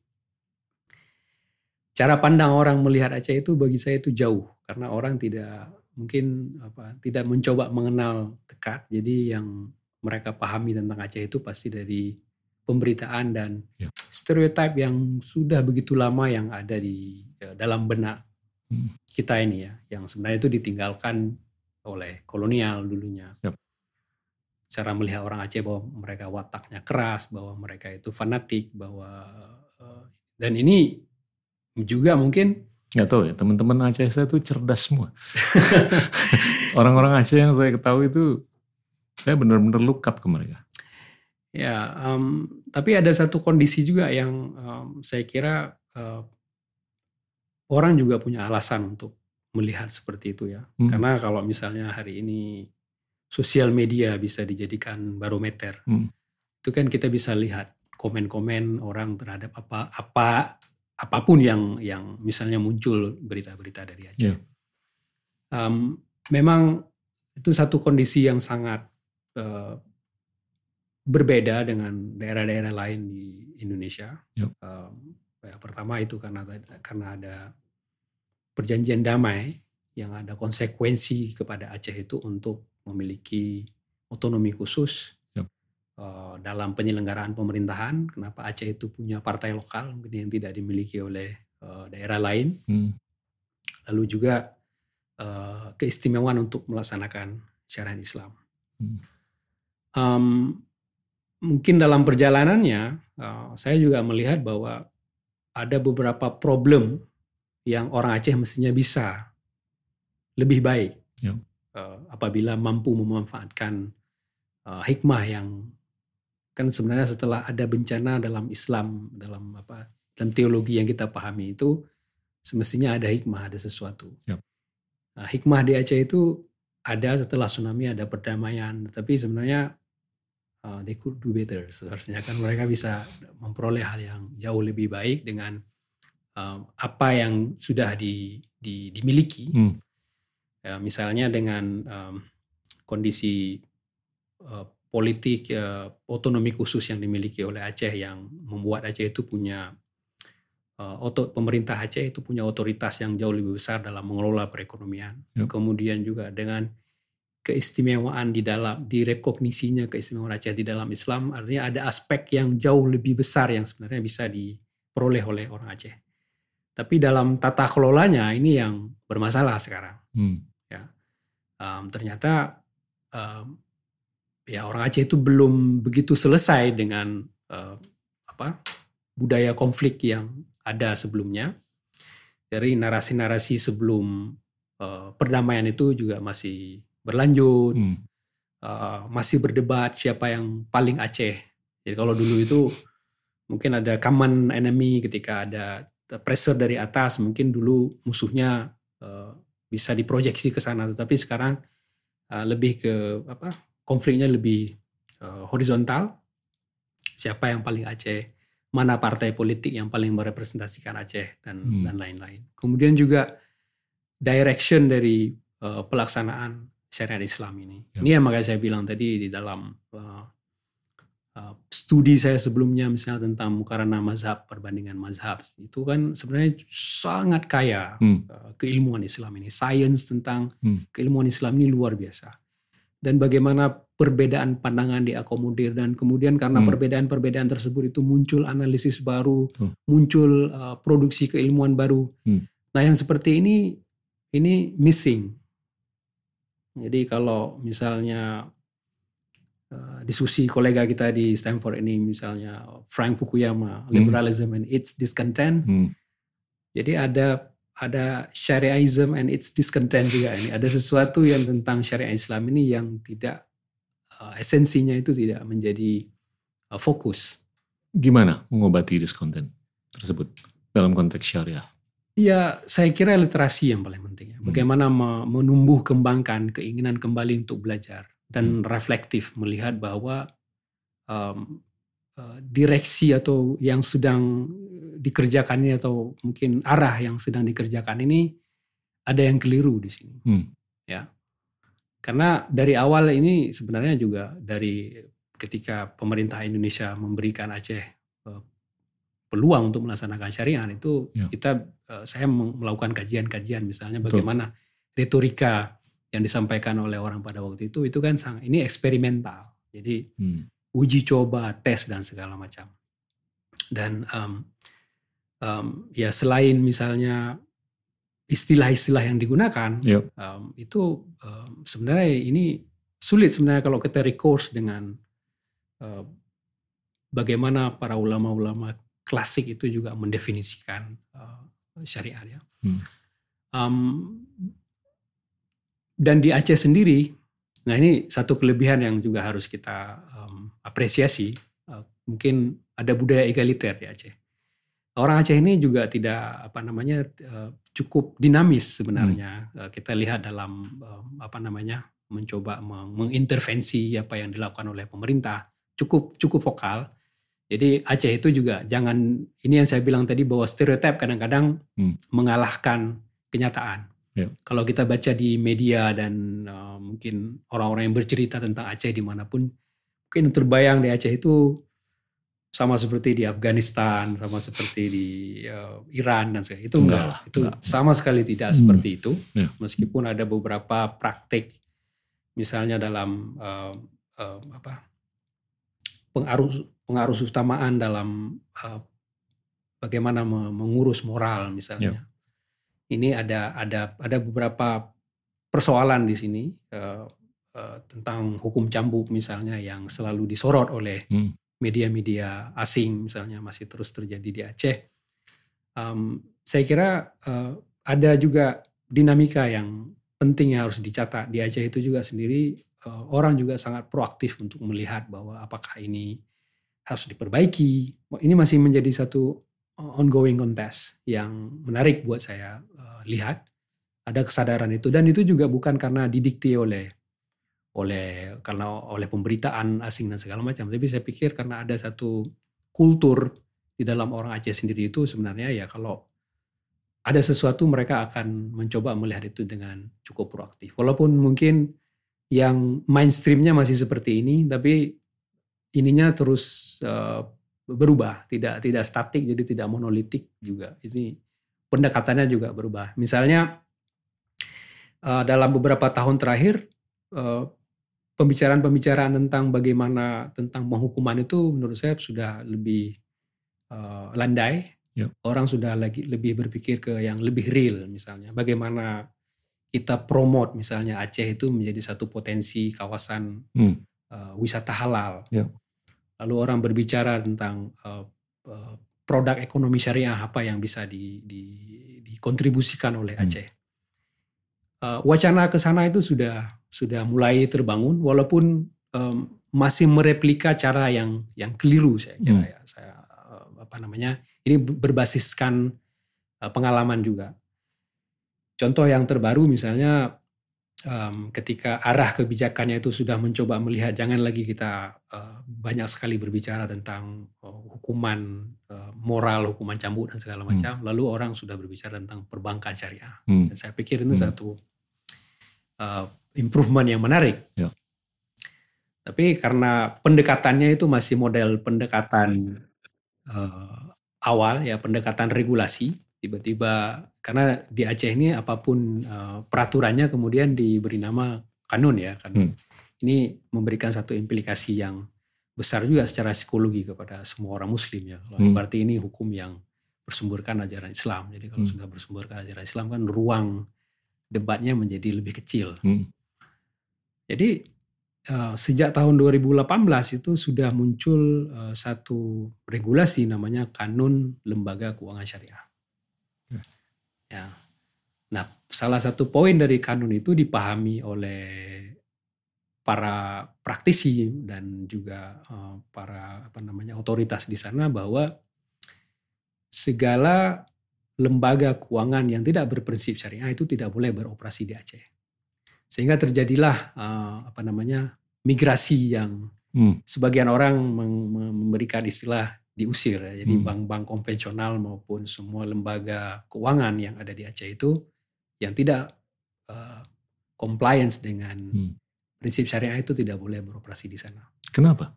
cara pandang orang melihat Aceh itu bagi saya itu jauh karena orang tidak mungkin apa tidak mencoba mengenal dekat. Jadi yang mereka pahami tentang Aceh itu pasti dari pemberitaan dan ya. stereotip yang sudah begitu lama yang ada di ya, dalam benak hmm. kita ini ya, yang sebenarnya itu ditinggalkan oleh kolonial dulunya. Ya. Cara melihat orang Aceh bahwa mereka wataknya keras, bahwa mereka itu fanatik, bahwa uh, dan ini juga mungkin nggak tahu ya teman-teman Aceh saya itu cerdas semua. Orang-orang Aceh yang saya ketahui itu saya benar-benar look up ke mereka. Ya, um, tapi ada satu kondisi juga yang um, saya kira uh, orang juga punya alasan untuk melihat seperti itu ya. Hmm. Karena kalau misalnya hari ini sosial media bisa dijadikan barometer, hmm. itu kan kita bisa lihat komen-komen orang terhadap apa apa apa pun yang yang misalnya muncul berita-berita dari Aceh. Yeah. Um, memang itu satu kondisi yang sangat uh, berbeda dengan daerah-daerah lain di Indonesia. Yep. Um, ya, pertama itu karena karena ada perjanjian damai yang ada konsekuensi kepada Aceh itu untuk memiliki otonomi khusus dalam penyelenggaraan pemerintahan. Kenapa Aceh itu punya partai lokal mungkin yang tidak dimiliki oleh uh, daerah lain. Hmm. Lalu juga uh, keistimewaan untuk melaksanakan syariat Islam. Hmm. Um, mungkin dalam perjalanannya uh, saya juga melihat bahwa ada beberapa problem yang orang Aceh mestinya bisa lebih baik ya. uh, apabila mampu memanfaatkan uh, hikmah yang kan sebenarnya setelah ada bencana dalam Islam dalam apa dalam teologi yang kita pahami itu semestinya ada hikmah ada sesuatu ya. uh, hikmah di Aceh itu ada setelah tsunami ada perdamaian tapi sebenarnya uh, they could do better. Seharusnya kan mereka bisa memperoleh hal yang jauh lebih baik dengan uh, apa yang sudah di, di, dimiliki. Hmm. Ya, misalnya dengan um, kondisi uh, politik uh, otonomi khusus yang dimiliki oleh Aceh yang membuat Aceh itu punya uh, otot pemerintah Aceh itu punya otoritas yang jauh lebih besar dalam mengelola perekonomian. Yep. Kemudian juga dengan keistimewaan di dalam direkognisinya keistimewaan Aceh di dalam Islam artinya ada aspek yang jauh lebih besar yang sebenarnya bisa diperoleh oleh orang Aceh. Tapi dalam tata kelolanya ini yang bermasalah sekarang. Hmm. Ya, um, ternyata um, ya orang Aceh itu belum begitu selesai dengan uh, apa budaya konflik yang ada sebelumnya. Dari narasi-narasi sebelum uh, perdamaian itu juga masih berlanjut, hmm. uh, masih berdebat siapa yang paling Aceh. Jadi kalau dulu itu mungkin ada common enemy ketika ada pressure dari atas, mungkin dulu musuhnya uh, bisa diproyeksi ke sana, tetapi sekarang uh, lebih ke apa? Konfliknya lebih uh, horizontal. Siapa yang paling Aceh? Mana partai politik yang paling merepresentasikan Aceh dan hmm. dan lain-lain. Kemudian juga direction dari uh, pelaksanaan syariat Islam ini. Ya. Ini yang makanya saya bilang tadi di dalam uh, uh, studi saya sebelumnya misalnya tentang mukarana mazhab perbandingan mazhab itu kan sebenarnya sangat kaya hmm. uh, keilmuan Islam ini, sains tentang hmm. keilmuan Islam ini luar biasa. Dan bagaimana perbedaan pandangan diakomodir dan kemudian karena Hmm. perbedaan-perbedaan tersebut itu muncul analisis baru, Hmm. muncul uh, produksi keilmuan baru. Hmm. Nah, yang seperti ini ini missing. Jadi kalau misalnya uh, diskusi kolega kita di Stanford ini misalnya Frank Fukuyama, liberalism and its discontent, Hmm. jadi ada ada syariahism and its discontent juga ini. Ada sesuatu yang tentang syariah Islam ini yang tidak uh, esensinya itu tidak menjadi uh, fokus. Gimana mengobati diskonten tersebut dalam konteks syariah? Ya, saya kira literasi yang paling penting. ya. Hmm. Bagaimana me- menumbuh kembangkan keinginan kembali untuk belajar dan reflektif melihat bahwa um, direksi atau yang sedang dikerjakan ini atau mungkin arah yang sedang dikerjakan ini ada yang keliru di sini. Hmm. Ya, karena dari awal ini sebenarnya juga dari ketika pemerintah Indonesia memberikan Aceh eh, peluang untuk melaksanakan syariah itu Ya. kita eh, saya melakukan kajian-kajian misalnya Betul. bagaimana retorika yang disampaikan oleh orang pada waktu itu itu kan sangat ini eksperimental jadi Hmm. Uji coba tes dan segala macam dan em, em, ya selain misalnya istilah-istilah yang digunakan Yep. em, itu em, sebenarnya ini sulit sebenarnya kalau kita recourse dengan eh, bagaimana para ulama-ulama klasik itu juga mendefinisikan eh, syariat ya. Hmm. Em, dan di Aceh sendiri, nah ini satu kelebihan yang juga harus kita apresiasi. Eh, mungkin ada budaya egaliter di Aceh. Orang Aceh ini juga tidak apa namanya eh, cukup dinamis sebenarnya. Eh, kita lihat dalam apa namanya mencoba meng- mengintervensi apa yang dilakukan oleh pemerintah cukup cukup vokal. Jadi Aceh itu juga jangan ini yang saya bilang tadi bahwa stereotip kadang-kadang Hmm. mengalahkan kenyataan. Ya. Kalau kita baca di media dan uh, mungkin orang-orang yang bercerita tentang Aceh di mana pun, mungkin yang terbayang di Aceh itu sama seperti di Afghanistan, sama seperti di uh, Iran dan sebagainya. Itu Enggak enggak, itu enggak. sama sekali tidak Hmm. seperti itu. Ya. Meskipun ada beberapa praktik, misalnya dalam uh, uh, apa pengaruh pengaruh utamaan dalam uh, bagaimana me- mengurus moral misalnya. Ini ada ada ada beberapa persoalan di sini uh, uh, tentang hukum cambuk misalnya yang selalu disorot oleh Hmm. media-media asing misalnya masih terus terjadi di Aceh. Um, saya kira uh, ada juga dinamika yang penting yang harus dicatat di Aceh itu juga sendiri uh, orang juga sangat proaktif untuk melihat bahwa apakah ini harus diperbaiki. Ini masih menjadi satu ongoing contest yang menarik buat saya uh, lihat. Ada kesadaran itu dan itu juga bukan karena didikte oleh oleh karena oleh pemberitaan asing dan segala macam. Tapi saya pikir karena ada satu kultur di dalam orang Aceh sendiri itu sebenarnya ya kalau ada sesuatu mereka akan mencoba melihat itu dengan cukup proaktif. Walaupun mungkin yang mainstreamnya masih seperti ini, tapi ininya terus uh, berubah, tidak tidak statik, jadi tidak monolitik juga. Ini pendekatannya juga berubah. Misalnya uh, dalam beberapa tahun terakhir uh, pembicaraan-pembicaraan tentang bagaimana tentang penghukuman itu menurut saya sudah lebih uh, landai. Yep. Orang sudah lagi lebih berpikir ke yang lebih real misalnya. Bagaimana kita promote misalnya Aceh itu menjadi satu potensi kawasan Hmm. uh, wisata halal. Yep. Lalu orang berbicara tentang uh, uh, produk ekonomi syariah apa yang bisa di, di, dikontribusikan oleh Hmm. Uh, wacana ke sana itu sudah sudah mulai terbangun walaupun um, masih mereplika cara yang yang keliru saya kira Hmm. ya. Saya uh, apa namanya? Ini berbasiskan uh, pengalaman juga. Contoh yang terbaru misalnya um, ketika arah kebijakannya itu sudah mencoba melihat jangan lagi kita uh, banyak sekali berbicara tentang uh, hukuman uh, moral, hukuman cambuk dan segala Hmm. macam, lalu orang sudah berbicara tentang perbankan syariah. Hmm. Dan saya pikir itu Hmm. satu uh, improvement yang menarik. Ya. Tapi karena pendekatannya itu masih model pendekatan uh, awal ya, pendekatan regulasi, tiba-tiba karena di Aceh ini apa pun uh, peraturannya kemudian diberi nama kanun ya, kanun. Hmm. ini memberikan satu implikasi yang besar juga secara psikologi kepada semua orang muslim ya. Hmm. Berarti ini hukum yang bersumberkan ajaran Islam. Jadi kalau Hmm. sudah bersumberkan ajaran Islam kan ruang debatnya menjadi lebih kecil. Hmm. Jadi eh, sejak tahun 2018 itu sudah muncul eh, satu regulasi namanya Kanun Lembaga Keuangan Syariah. Ya. Ya. Nah, salah satu poin dari kanun itu dipahami oleh para praktisi dan juga eh, para apa namanya otoritas di sana bahwa segala lembaga keuangan yang tidak berprinsip syariah itu tidak boleh beroperasi di Aceh. Sehingga terjadilah eh, apa namanya migrasi yang Hmm. sebagian orang memberikan istilah diusir. ya. Jadi Hmm. bank-bank konvensional maupun semua lembaga keuangan yang ada di Aceh itu yang tidak eh, compliance dengan Hmm. prinsip syariah itu tidak boleh beroperasi di sana. Kenapa?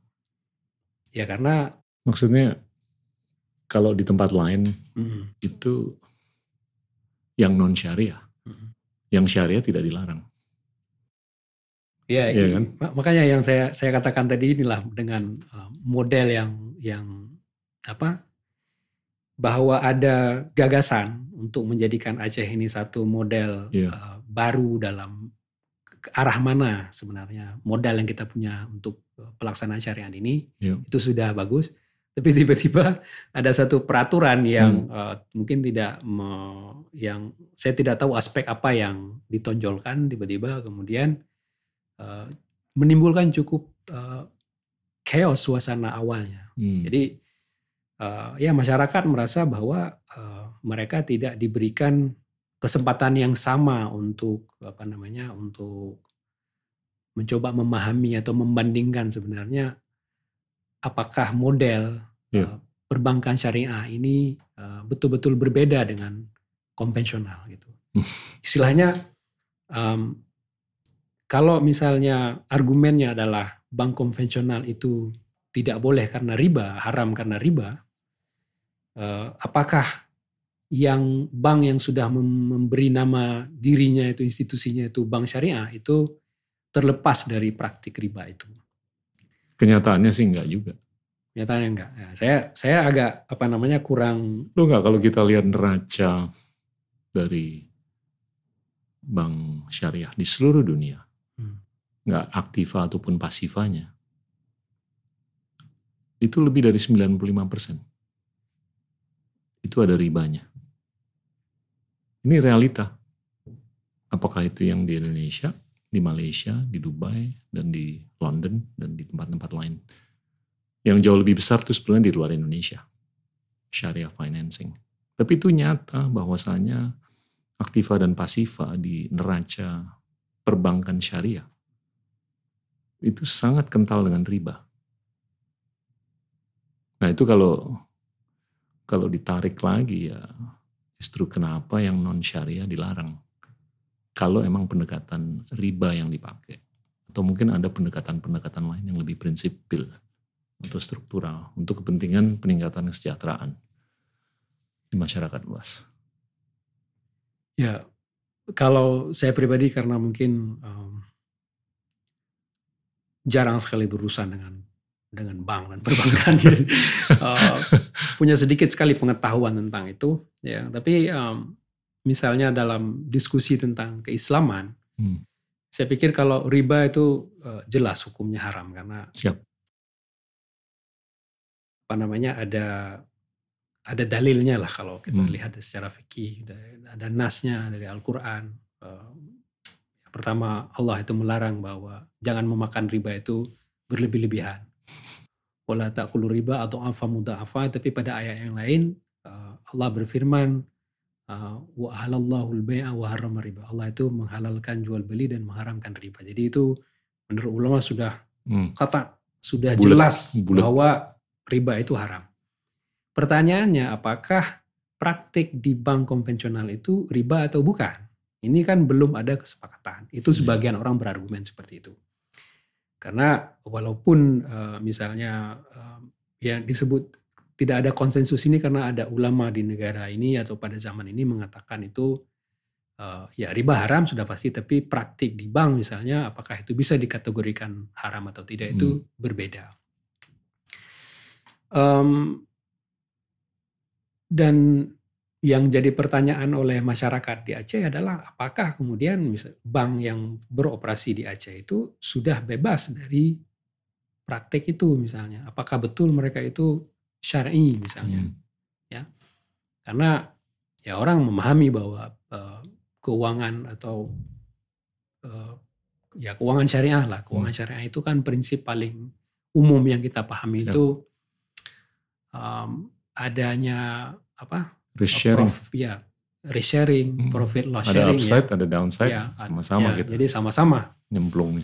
Ya karena Maksudnya kalau di tempat lain mm, itu yang non syariah, mm. yang syariah tidak dilarang. Ya, Iya i- kan? mak- makanya yang saya saya katakan tadi inilah dengan uh, model yang yang apa bahwa ada gagasan untuk menjadikan Aceh ini satu model uh, baru dalam arah mana sebenarnya modal yang kita punya untuk uh, pelaksanaan syariat ini Iya. itu sudah bagus. Tapi tiba-tiba ada satu peraturan yang Hmm. uh, mungkin tidak me- yang saya tidak tahu aspek apa yang ditonjolkan tiba-tiba kemudian uh, menimbulkan cukup uh, chaos suasana awalnya. Hmm. Jadi uh, ya masyarakat merasa bahwa uh, mereka tidak diberikan kesempatan yang sama untuk apa namanya untuk mencoba memahami atau membandingkan sebenarnya apakah model Ya. uh, perbankan syariah ini uh, betul-betul berbeda dengan konvensional gitu. Istilahnya um, kalau misalnya argumennya adalah bank konvensional itu tidak boleh karena riba, haram karena riba, eh, apakah yang bank yang sudah mem- memberi nama dirinya itu institusinya itu bank syariah itu terlepas dari praktik riba itu? Kenyataannya sih enggak juga. Nyatanya enggak. Ya, saya saya agak apa namanya kurang Lo enggak kalau kita lihat neraca dari bank syariah di seluruh dunia, Hmm. nggak aktiva ataupun pasifanya, itu lebih dari 95 persen. Itu ada ribanya. Ini realita. Apakah itu yang di Indonesia, di Malaysia, di Dubai, dan di London, dan di tempat-tempat lain. Yang jauh lebih besar itu sebenarnya di luar Indonesia. Syariah financing. Tapi itu nyata bahwasanya aktiva dan pasifa di neraca perbankan syariah itu sangat kental dengan riba. Nah itu kalau kalau ditarik lagi ya justru kenapa yang non syariah dilarang. Kalau emang pendekatan riba yang dipakai atau mungkin ada pendekatan-pendekatan lain yang lebih prinsipil atau struktural untuk kepentingan peningkatan kesejahteraan di masyarakat luas. Ya, kalau saya pribadi karena mungkin um, jarang sekali berurusan dengan dengan bank dan perbankan, uh, punya sedikit sekali pengetahuan tentang itu. Ya, tapi um, misalnya dalam diskusi tentang keislaman, Hmm. saya pikir kalau riba itu uh, jelas hukumnya haram karena Siap. apa namanya ada ada dalilnya lah kalau kita Hmm. lihat secara fikih ada nasnya dari Al-Qur'an Eh, pertama Allah itu melarang bahwa jangan memakan riba itu berlebih-lebihan wala ta'kulu riba atau afa mudha'afa tapi pada ayat yang lain eh, Allah berfirman wa halallahu al-bai'a wa harrama riba Allah itu menghalalkan jual beli dan mengharamkan riba jadi itu menurut ulama sudah Hmm. kata sudah Bulat, jelas bulat. bahwa riba itu haram. Pertanyaannya apakah praktik di bank konvensional itu riba atau bukan? Ini kan belum ada kesepakatan. Itu Iya. sebagian orang berargumen seperti itu. Karena walaupun eh, misalnya eh, yang disebut tidak ada konsensus ini karena ada ulama di negara ini atau pada zaman ini mengatakan itu uh, ya riba haram sudah pasti, tapi praktik di bank misalnya, apakah itu bisa dikategorikan haram atau tidak itu Hmm. berbeda. Um, dan yang jadi pertanyaan oleh masyarakat di Aceh adalah apakah kemudian misal bank yang beroperasi di Aceh itu sudah bebas dari praktek itu misalnya, apakah betul mereka itu syar'i misalnya? Hmm. Karena ya orang memahami bahwa eh, keuangan atau eh, ya keuangan syariah lah, keuangan syariah itu kan prinsip paling umum yang kita pahami Siap. itu um, adanya apa? Risk sharing. prof- ya, risk sharing, Hmm. profit loss Ada sharing upside, ya. ada downside, Ya, sama-sama ya, gitu. Jadi sama-sama. Nyemplung.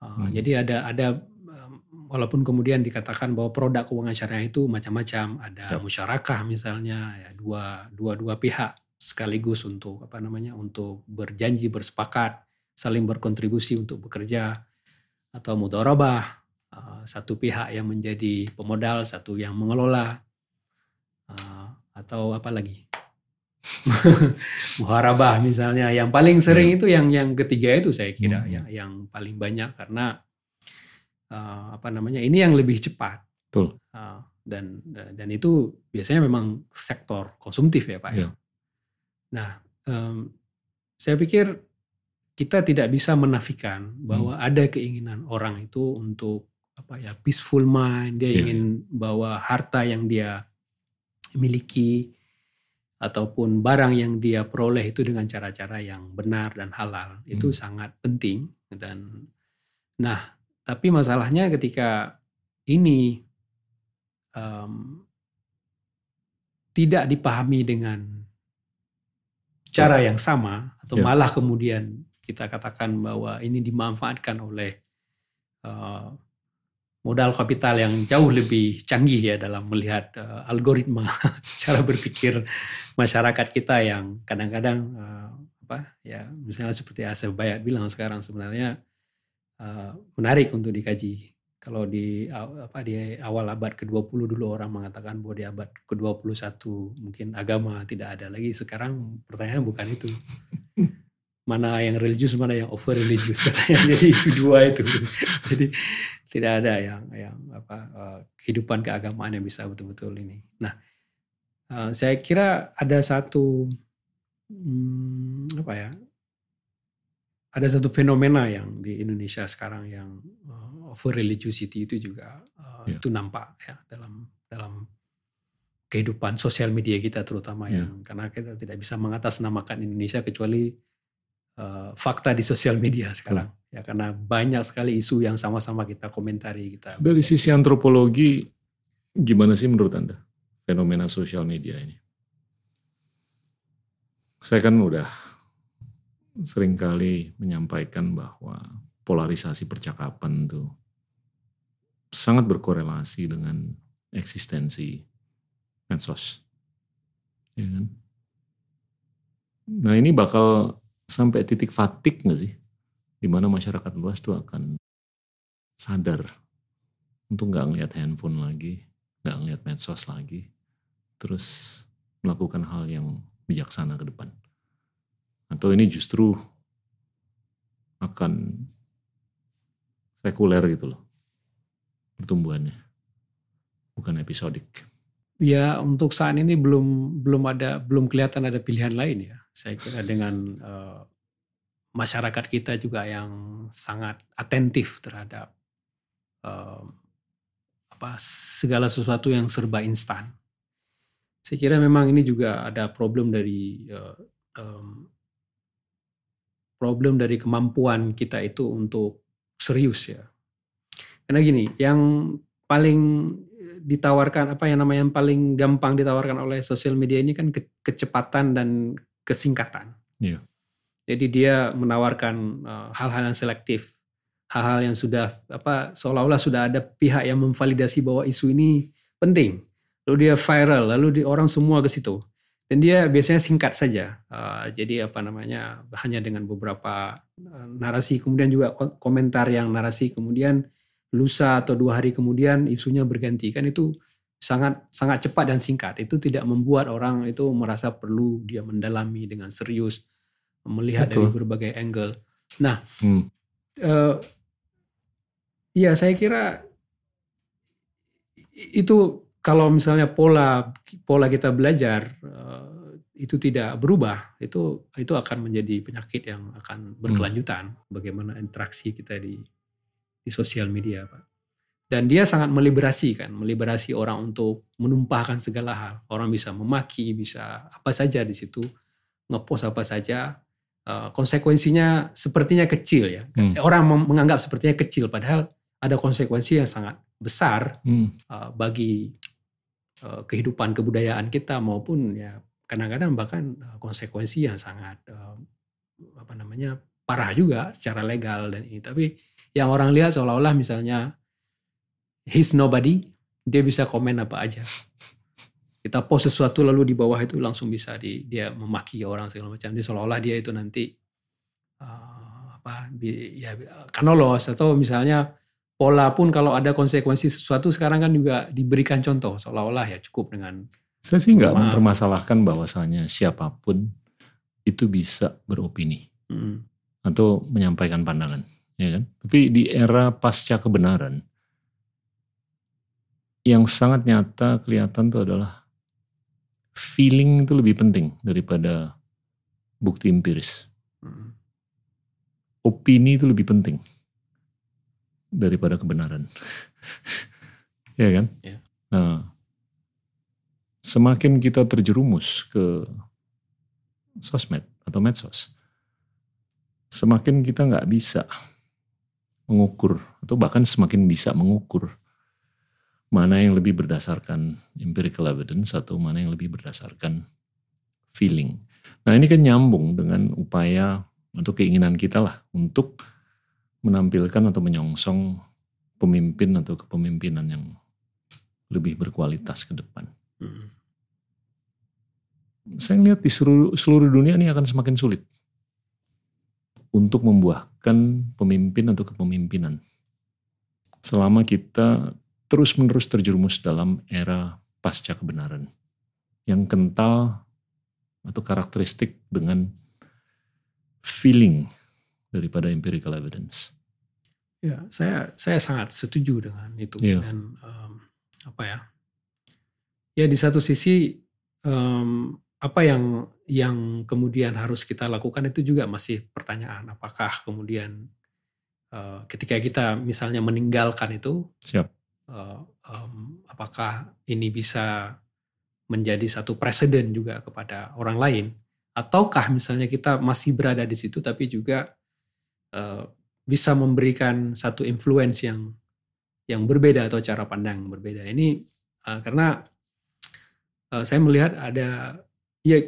Uh, Hmm. Jadi ada ada walaupun kemudian dikatakan bahwa produk keuangan syariah itu macam-macam, ada Siap. musyarakah misalnya, ya dua dua dua pihak sekaligus untuk apa namanya untuk berjanji bersepakat saling berkontribusi untuk bekerja atau mudharabah. Uh, satu pihak yang menjadi pemodal satu yang mengelola. Uh, atau apa lagi? Muharabah misalnya. Yang paling sering itu yang yang ketiga itu saya kira Hmm. yang yang paling banyak. Karena uh, apa namanya ini yang lebih cepat Betul. Uh, dan dan itu biasanya memang sektor konsumtif ya pak ya. Iya. Nah em, saya pikir kita tidak bisa menafikan bahwa Hmm. ada keinginan orang itu untuk apa ya peaceful mind dia Iya, ingin bawa harta yang dia miliki ataupun barang yang dia peroleh itu dengan cara-cara yang benar dan halal itu Hmm. sangat penting dan nah tapi masalahnya ketika ini em, tidak dipahami dengan cara yang sama atau Ya. malah kemudian kita katakan bahwa ini dimanfaatkan oleh eh, modal kapital yang jauh lebih canggih ya dalam melihat eh, algoritma cara berpikir masyarakat kita yang kadang-kadang eh, apa ya misalnya seperti Asef Bayat bilang sekarang sebenarnya eh, menarik untuk dikaji. Kalau di apa di awal abad ke-20 dulu orang mengatakan bahwa di abad ke-21 mungkin agama tidak ada lagi. Sekarang pertanyaan bukan itu. Mana yang religius, mana yang over religius katanya. Jadi itu dua itu. Jadi tidak ada yang yang apa eh, kehidupan keagamaan yang bisa betul-betul ini. Nah, eh, saya kira ada satu hmm, apa ya? Ada satu fenomena yang di Indonesia sekarang yang uh, over religiosity itu juga uh, Ya. itu nampak ya dalam dalam kehidupan sosial media kita terutama Ya. yang karena kita tidak bisa mengatasnamakan Indonesia kecuali uh, fakta di sosial media sekarang ya karena banyak sekali isu yang sama-sama kita komentari kita Dari sisi antropologi, gimana sih menurut Anda fenomena sosial media ini? Saya kan udah sering kali menyampaikan bahwa polarisasi percakapan itu sangat berkorelasi dengan eksistensi medsos. Ya kan? Nah ini bakal sampai titik fatik nggak sih? Di mana masyarakat luas tuh akan sadar untuk nggak ngeliat handphone lagi, nggak ngeliat medsos lagi, terus melakukan hal yang bijaksana ke depan. Atau ini justru akan sekuler gitu loh pertumbuhannya, bukan episodik. Ya untuk saat ini belum belum ada belum kelihatan ada pilihan lain ya. Saya kira dengan eh, masyarakat kita juga yang sangat atentif terhadap eh, apa segala sesuatu yang serba instan. Saya kira memang ini juga ada problem dari eh, em, problem dari kemampuan kita itu untuk serius ya. Karena gini, yang paling ditawarkan apa yang namanya yang paling gampang ditawarkan oleh sosial media ini kan ke- kecepatan dan kesingkatan. Iya. Jadi dia menawarkan uh, hal-hal yang selektif, hal-hal yang sudah apa seolah-olah sudah ada pihak yang memvalidasi bahwa isu ini penting. Lalu dia viral, lalu di orang semua ke situ. Dan dia biasanya singkat saja. Uh, jadi apa namanya hanya dengan beberapa uh, narasi kemudian juga ko- komentar yang narasi kemudian lusa atau dua hari kemudian isunya berganti kan itu sangat sangat cepat dan singkat itu tidak membuat orang itu merasa perlu dia mendalami dengan serius melihat Betul. dari berbagai angle. Nah, Hmm. eh, ya saya kira itu kalau misalnya pola pola kita belajar eh, itu tidak berubah, itu itu akan menjadi penyakit yang akan berkelanjutan. Bagaimana interaksi kita di di sosial media, Pak. Dan dia sangat meliberasi kan, meliberasi orang untuk menumpahkan segala hal. Orang bisa memaki, bisa apa saja di situ, ngepost apa saja. Eh, konsekuensinya sepertinya kecil ya. Hmm. Orang mem- menganggap sepertinya kecil, padahal ada konsekuensi yang sangat besar Hmm. uh, bagi kehidupan kebudayaan kita maupun ya kadang-kadang bahkan uh, konsekuensi yang sangat uh, apa namanya parah juga secara legal dan ini. Tapi yang orang lihat seolah-olah misalnya he's nobody dia bisa komen apa aja. Kita post sesuatu lalu di bawah itu langsung bisa di, dia memaki orang segala macam. Dia seolah-olah dia itu nanti uh, apa ya kan lolos atau misalnya pola pun kalau ada konsekuensi sesuatu sekarang kan juga diberikan contoh seolah-olah ya cukup dengan Saya sih nggak mempermasalahkan bahwasanya siapa pun itu bisa beropini mm, atau menyampaikan pandangan, ya kan? Tapi di era pasca kebenaran, yang sangat nyata kelihatan itu adalah feeling itu lebih penting daripada bukti empiris. mm, Opini itu lebih penting daripada kebenaran, ya kan? Ya. Nah, semakin kita terjerumus ke sosmed atau medsos, semakin kita nggak bisa mengukur atau bahkan semakin bisa mengukur mana yang lebih berdasarkan empirical evidence atau mana yang lebih berdasarkan feeling. Nah ini kan nyambung dengan upaya atau keinginan kita lah untuk menampilkan atau menyongsong pemimpin atau kepemimpinan yang lebih berkualitas ke depan. mm. Saya lihat di seluruh, seluruh dunia ini akan semakin sulit untuk membuahkan pemimpin atau kepemimpinan. Selama kita terus-menerus terjerumus dalam era pasca kebenaran yang kental atau karakteristik dengan feeling daripada empirical evidence. ya saya saya sangat setuju dengan itu Iya. dan em, apa ya ya di satu sisi em, apa yang yang kemudian harus kita lakukan itu juga masih pertanyaan apakah kemudian eh, ketika kita misalnya meninggalkan itu Siap. eh, em, apakah ini bisa menjadi satu presiden juga kepada orang lain ataukah misalnya kita masih berada di situ tapi juga eh, bisa memberikan satu influence yang yang berbeda atau cara pandang yang berbeda. Ini eh, karena eh, saya melihat ada ya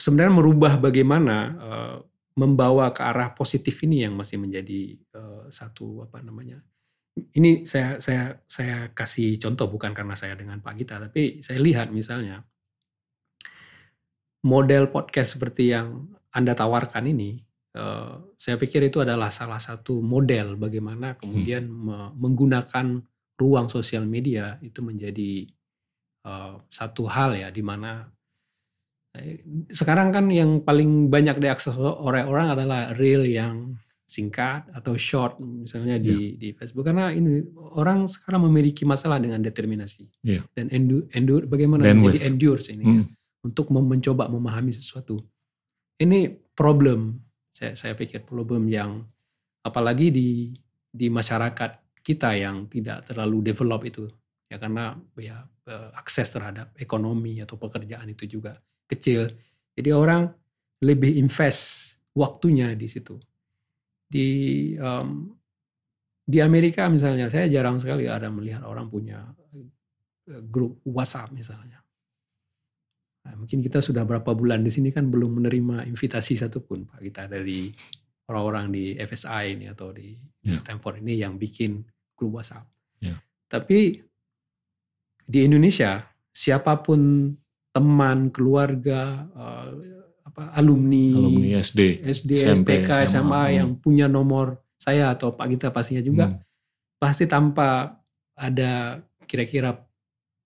sebenarnya merubah bagaimana eh, membawa ke arah positif ini yang masih menjadi eh, satu apa namanya ini saya saya saya kasih contoh bukan karena saya dengan Pak Gita tapi saya lihat misalnya model podcast seperti yang Anda tawarkan ini eh, saya pikir itu adalah salah satu model bagaimana kemudian me- menggunakan ruang sosial media itu menjadi eh, satu hal ya di mana eh, sekarang kan yang paling banyak diakses oleh orang adalah reel yang singkat atau short misalnya di di Facebook karena ini orang sekarang memiliki masalah dengan determinasi Iya. dan endure, endure bagaimana Bandwidth. menjadi endures ini ya, Hmm. untuk mencoba memahami sesuatu ini problem saya saya pikir problem yang apalagi di di masyarakat kita yang tidak terlalu develop itu ya karena ya eh, akses terhadap ekonomi atau pekerjaan itu juga kecil. Jadi orang lebih invest waktunya di situ. Di em, di Amerika misalnya saya jarang sekali ada melihat orang punya eh, grup WhatsApp misalnya Nah, mungkin kita sudah berapa bulan di sini kan belum menerima invitasi satupun Pak kita dari orang-orang di FSI ini atau di Ya. Stanford ini yang bikin grup WhatsApp. Ya. Tapi di Indonesia siapa pun teman, keluarga, eh, apa alumni, Alumni SD, SD, SMP, STK, SMA, SMA, yang punya nomor saya atau Pak Gita pastinya juga Hmm. pasti tanpa ada kira-kira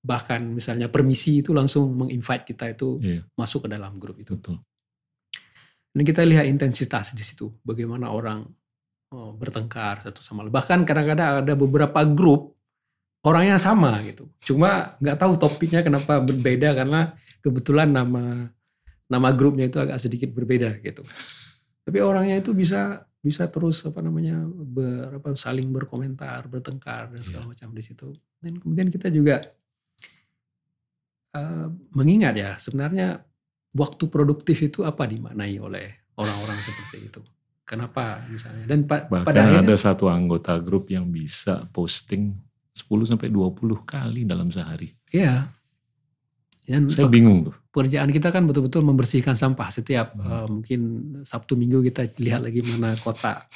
bahkan misalnya permisi itu langsung menginvite kita itu Iya. masuk ke dalam grup itu. betul. Dan kita lihat intensitas di situ, bagaimana orang oh, bertengkar satu sama lain. Bahkan kadang-kadang ada beberapa grup orangnya sama gitu. Cuma nggak tahu topiknya kenapa berbeda karena kebetulan nama nama grupnya itu agak sedikit berbeda gitu. Tapi orangnya itu bisa bisa terus apa namanya ber, apa, saling berkomentar, bertengkar dan segala yeah. macam di situ. Dan kemudian kita juga uh, mengingat ya sebenarnya waktu produktif itu apa dimaknai oleh orang-orang seperti itu. Kenapa misalnya? Dan pa Bahkan pada akhirnya ada satu anggota grup yang bisa posting 10 sampai 20 kali dalam sehari. Iya. Dan Saya bingung tuh. Pekerjaan kita kan betul-betul membersihkan sampah setiap hmm. uh, mungkin Sabtu Minggu kita lihat lagi mana kota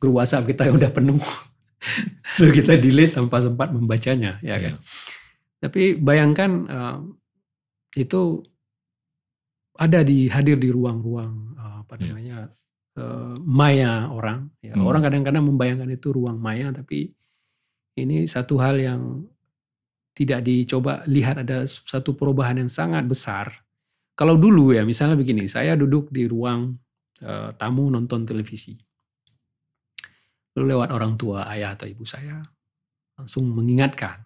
grup WhatsApp kita yang udah penuh. Lalu kita delete tanpa sempat membacanya, ya kan. Tapi bayangkan uh, itu ada di hadir di ruang-ruang uh, apa iya. namanya yeah. uh, maya orang. Ya. Hmm. Orang kadang-kadang membayangkan itu ruang maya, tapi ini satu hal yang tidak dicoba lihat ada satu perubahan yang sangat besar. Kalau dulu ya misalnya begini, saya duduk di ruang uh, tamu nonton televisi. Lalu lewat orang tua, ayah atau ibu saya, langsung mengingatkan.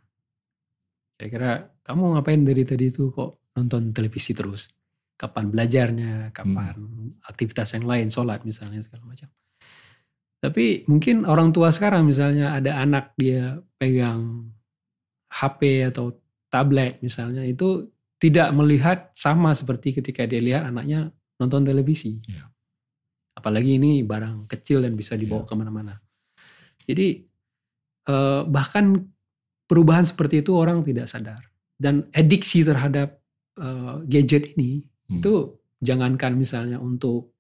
Kira-kira kamu ngapain dari tadi itu kok nonton televisi terus? Kapan belajarnya, kapan hmm. aktivitas yang lain, sholat misalnya segala macam. Tapi mungkin orang tua sekarang misalnya ada anak dia pegang HP atau tablet misalnya itu tidak melihat sama seperti ketika dia lihat anaknya nonton televisi. Ya. Apalagi ini barang kecil dan bisa dibawa ya. ke mana-mana. Jadi eh, bahkan perubahan seperti itu orang tidak sadar. Dan adiksi terhadap eh, gadget ini hmm. itu jangankan misalnya untuk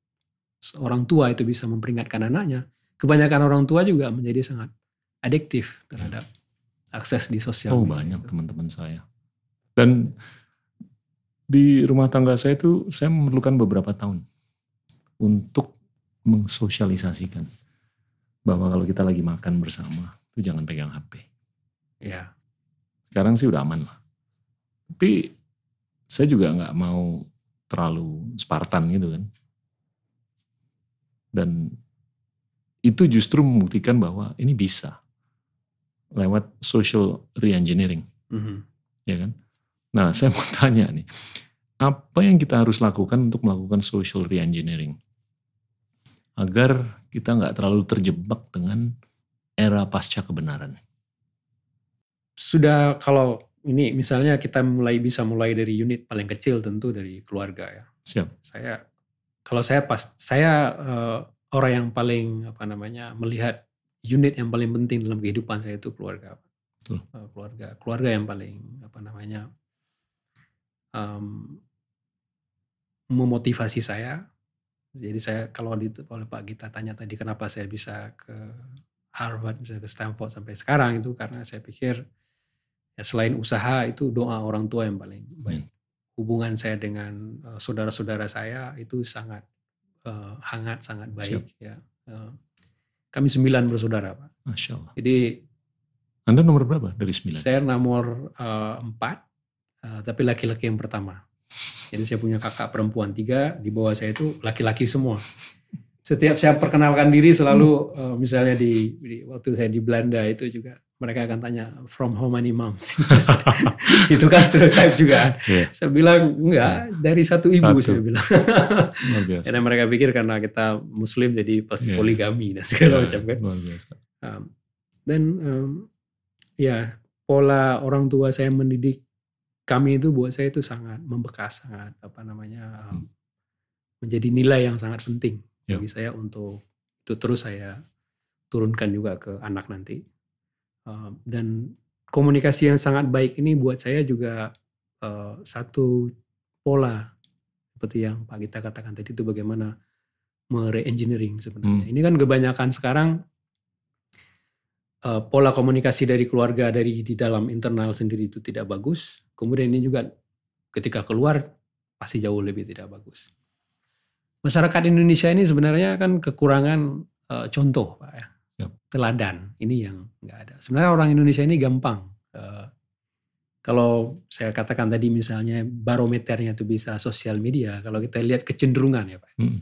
orang tua itu bisa memperingatkan anaknya, kebanyakan orang tua juga menjadi sangat adiktif terhadap ya akses di sosial oh, media. banyak teman-teman saya. Dan di rumah tangga saya itu saya memerlukan beberapa tahun untuk mensosialisasikan bahwa kalau kita lagi makan bersama itu jangan pegang HP. Ya. Sekarang sih udah aman lah. Tapi saya juga nggak mau terlalu Spartan gitu kan. Dan itu justru membuktikan bahwa ini bisa lewat social reengineering. Mm-hmm. Ya kan? Nah, saya mau tanya nih, apa yang kita harus lakukan untuk melakukan social reengineering? Agar kita nggak terlalu terjebak dengan era pasca kebenaran. Sudah kalau ini misalnya kita mulai bisa mulai dari unit paling kecil tentu dari keluarga ya. Siap. Saya kalau saya pas saya uh, orang yang paling apa namanya melihat unit yang paling penting dalam kehidupan saya itu keluarga. Hmm. Keluarga, keluarga yang paling apa namanya um, memotivasi saya. Jadi saya kalau di, oleh Pak Gita tanya tadi kenapa saya bisa ke Harvard, bisa ke Stanford sampai sekarang itu karena saya pikir ya selain usaha itu doa orang tua yang paling hmm. baik. Hubungan saya dengan uh, saudara-saudara saya itu sangat uh, hangat, sangat baik Siap. ya. Uh, kami sembilan bersaudara, Pak. Masya Allah. Jadi Anda nomor berapa dari sembilan? Saya nomor uh, empat, uh, tapi laki-laki yang pertama. Jadi saya punya kakak perempuan tiga, di bawah saya itu laki-laki semua. Setiap saya perkenalkan diri selalu, uh, misalnya di, di waktu saya di Belanda itu juga mereka akan tanya from how many moms itu kan stereotype juga yeah. saya bilang enggak dari satu ibu satu. saya bilang karena mereka pikir karena kita muslim jadi pasti yeah. poligami dan segala yeah, macam kan um, dan um, ya pola orang tua saya mendidik kami itu buat saya itu sangat membekas sangat apa namanya um, menjadi nilai yang sangat penting yeah. bagi saya untuk itu terus saya turunkan juga ke anak nanti dan komunikasi yang sangat baik ini buat saya juga uh, satu pola seperti yang Pak Gita katakan tadi itu bagaimana mere-engineering sebenarnya. Hmm. Ini kan kebanyakan sekarang uh, pola komunikasi dari keluarga dari di dalam internal sendiri itu tidak bagus. Kemudian ini juga ketika keluar pasti jauh lebih tidak bagus. Masyarakat Indonesia ini sebenarnya kan kekurangan uh, contoh, Pak ya teladan. Ini yang nggak ada. Sebenarnya orang Indonesia ini gampang. Uh, kalau saya katakan tadi misalnya barometernya itu bisa sosial media. Kalau kita lihat kecenderungan ya Pak. Hmm.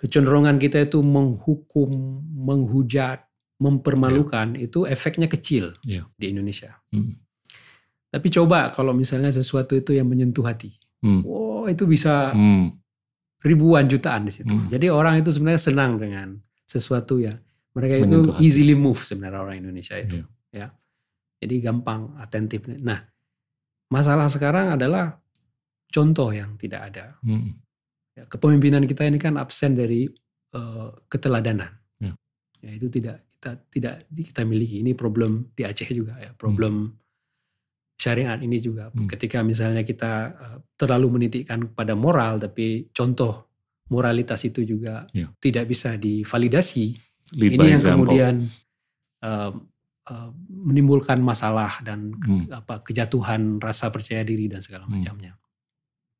kecenderungan kita itu menghukum, menghujat, mempermalukan itu efeknya kecil Iya. di Indonesia. Hmm. Tapi coba kalau misalnya sesuatu itu yang menyentuh hati, Hmm. oh itu bisa Hmm. ribuan jutaan di situ. Hmm. Jadi orang itu sebenarnya senang dengan sesuatu ya. Mereka itu hati. easily move sebenarnya orang Indonesia itu. Iya. Ya. Jadi gampang, atentif. Nah, masalah sekarang adalah contoh yang tidak ada. Hmm. Ya, kepemimpinan kita ini kan absen dari eh, keteladanan. Ya. Ya, itu tidak kita tidak kita miliki. Ini problem di Aceh juga ya, problem syariat ini juga. Hmm. Ketika misalnya kita eh, terlalu menitikkan pada moral, tapi contoh moralitas itu juga Ya. tidak bisa divalidasi. Lead ini yang example. kemudian eh, eh, menimbulkan masalah dan Hmm. apa kejatuhan rasa percaya diri dan segala Hmm. macamnya.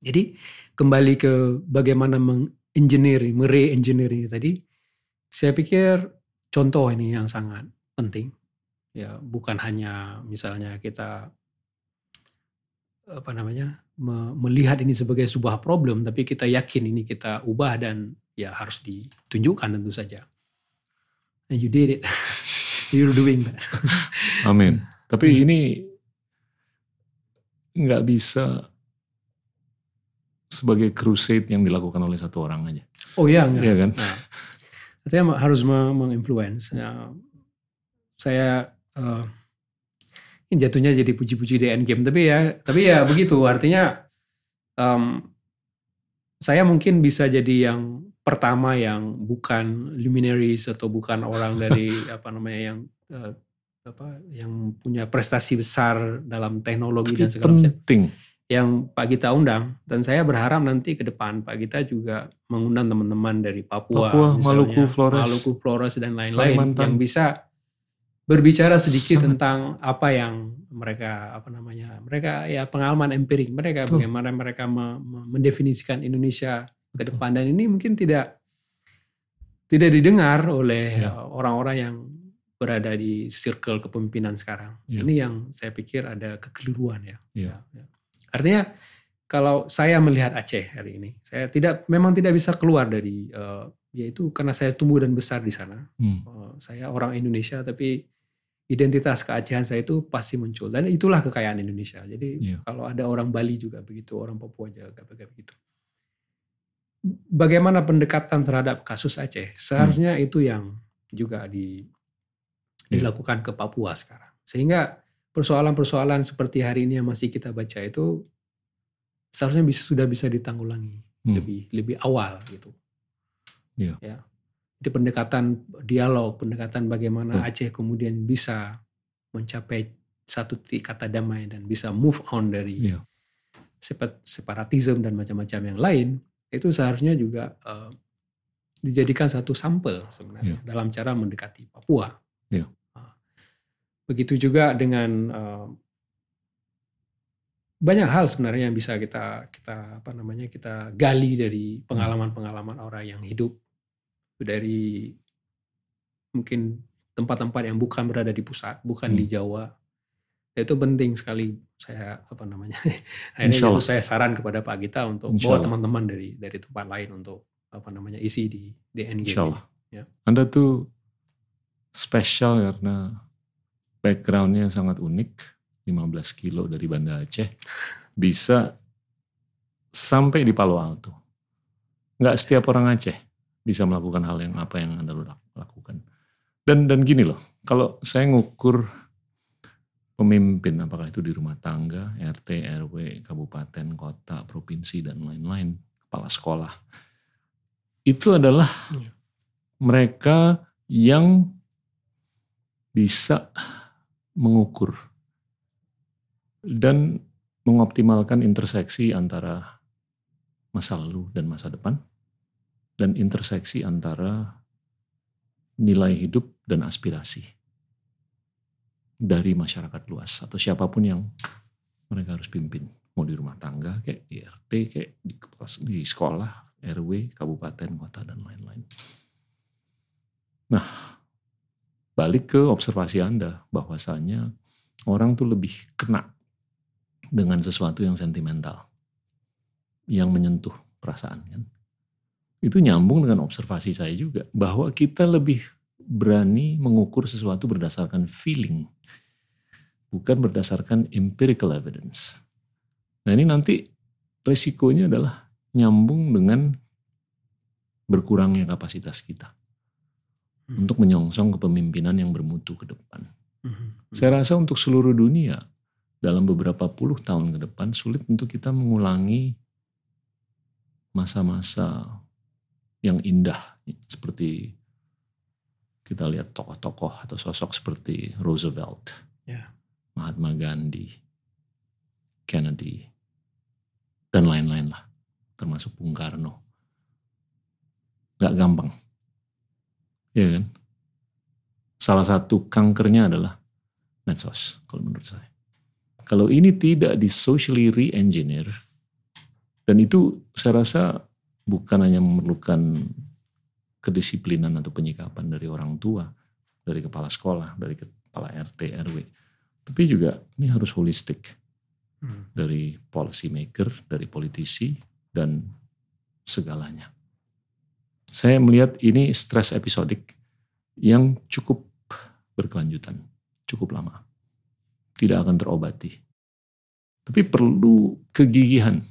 Jadi kembali ke bagaimana mengengineering, mere-engineering tadi, saya pikir contoh ini yang sangat penting. Ya, bukan hanya misalnya kita apa namanya me- melihat ini sebagai sebuah problem, tapi kita yakin ini kita ubah dan ya harus ditunjukkan tentu saja. And you did it. You're doing that. Amin. Tapi Hmm. ini nggak bisa sebagai crusade yang dilakukan oleh satu orang aja. Oh iya enggak. Iya kan? Nah, artinya harus me- menginfluence. Ya, saya eh, ini jatuhnya jadi puji-puji di endgame, tapi ya, tapi ya begitu. Artinya em, saya mungkin bisa jadi yang pertama yang bukan luminaries atau bukan orang dari apa namanya yang eh, apa yang punya prestasi besar dalam teknologi Tapi dan segala macam penting. yang Pak Gita undang dan saya berharap nanti ke depan Pak Gita juga mengundang teman-teman dari Papua, Papua, misalnya, Maluku, Flores, Maluku, Flores dan lain-lain yang bisa berbicara sedikit Sangat. tentang apa yang mereka apa namanya mereka ya pengalaman empirik mereka Betul. bagaimana mereka me- me- mendefinisikan Indonesia ke depan dan ini mungkin tidak tidak didengar oleh Ya. uh, orang-orang yang berada di circle kepemimpinan sekarang. Ya. Ini yang saya pikir ada kekeliruan ya. Ya. Ya. Artinya kalau saya melihat Aceh hari ini, saya tidak memang tidak bisa keluar dari eh, yaitu karena saya tumbuh dan besar di sana. Hmm. Eh, saya orang Indonesia tapi identitas keacehan saya itu pasti muncul dan itulah kekayaan Indonesia. Jadi Iya. kalau ada orang Bali juga begitu, orang Papua juga begitu. Bagaimana pendekatan terhadap kasus Aceh? Seharusnya itu yang juga di, Iya. dilakukan ke Papua sekarang. Sehingga persoalan-persoalan seperti hari ini yang masih kita baca itu seharusnya bisa, sudah bisa ditanggulangi Hmm. lebih lebih awal gitu. Iya. Ya. Jadi pendekatan dialog, pendekatan bagaimana Hmm. Aceh kemudian bisa mencapai satu titik kata damai dan bisa move on dari Iya. sepa- separatisme dan macam-macam yang lain itu seharusnya juga eh, dijadikan satu sampel sebenarnya dalam cara mendekati Papua. Iya. Ah. Begitu juga dengan eh, banyak hal sebenarnya yang bisa kita kita apa namanya kita gali dari pengalaman-pengalaman orang yang hidup dari mungkin tempat-tempat yang bukan berada di pusat, bukan Hmm. di Jawa. Itu penting sekali saya apa namanya. Akhirnya itu saya saran kepada Pak Gita untuk Insya bawa teman-teman dari dari tempat lain untuk apa namanya isi di di Allah. Ya. Anda tuh spesial karena backgroundnya sangat unik. 15 kilo dari Banda Aceh. Bisa sampai di Palo Alto. Nggak setiap orang Aceh bisa melakukan hal yang apa yang Anda lakukan. Dan dan gini loh, kalau saya ngukur pemimpin, apakah itu di rumah tangga, RT, RW, kabupaten, kota, provinsi, dan lain-lain, kepala sekolah, itu adalah Iya. mereka yang bisa mengukur dan mengoptimalkan interseksi antara masa lalu dan masa depan, dan interseksi antara nilai hidup dan aspirasi dari masyarakat luas atau siapa pun yang mereka harus pimpin. Mau di rumah tangga kayak di RT kayak di di sekolah RW kabupaten kota dan lain-lain. Nah balik ke observasi anda bahwasanya orang tuh lebih kena dengan sesuatu yang sentimental yang menyentuh perasaan kan? Itu nyambung dengan observasi saya juga bahwa kita lebih berani mengukur sesuatu berdasarkan feeling bukan berdasarkan empirical evidence. Nah ini nanti resikonya adalah nyambung dengan berkurangnya kapasitas kita hmm. untuk menyongsong kepemimpinan yang bermutu ke depan. Hmm. Saya rasa untuk seluruh dunia dalam beberapa puluh tahun ke depan sulit untuk kita mengulangi masa-masa yang indah seperti kita lihat tokoh-tokoh atau sosok seperti Roosevelt, yeah. Mahatma Gandhi, Kennedy, dan lain-lain lah, termasuk Bung Karno. Gak gampang, ya kan? Salah satu kankernya adalah medsos, kalau menurut saya. Kalau ini tidak di socially re-engineer, dan itu saya rasa bukan hanya memerlukan kedisiplinan atau penyikapan dari orang tua, dari kepala sekolah, dari kepala RT, RW, tapi juga ini harus holistik hmm. dari policy maker, dari politisi dan segalanya. Saya melihat ini stres episodik yang cukup berkelanjutan, cukup lama. Tidak akan terobati. Tapi perlu kegigihan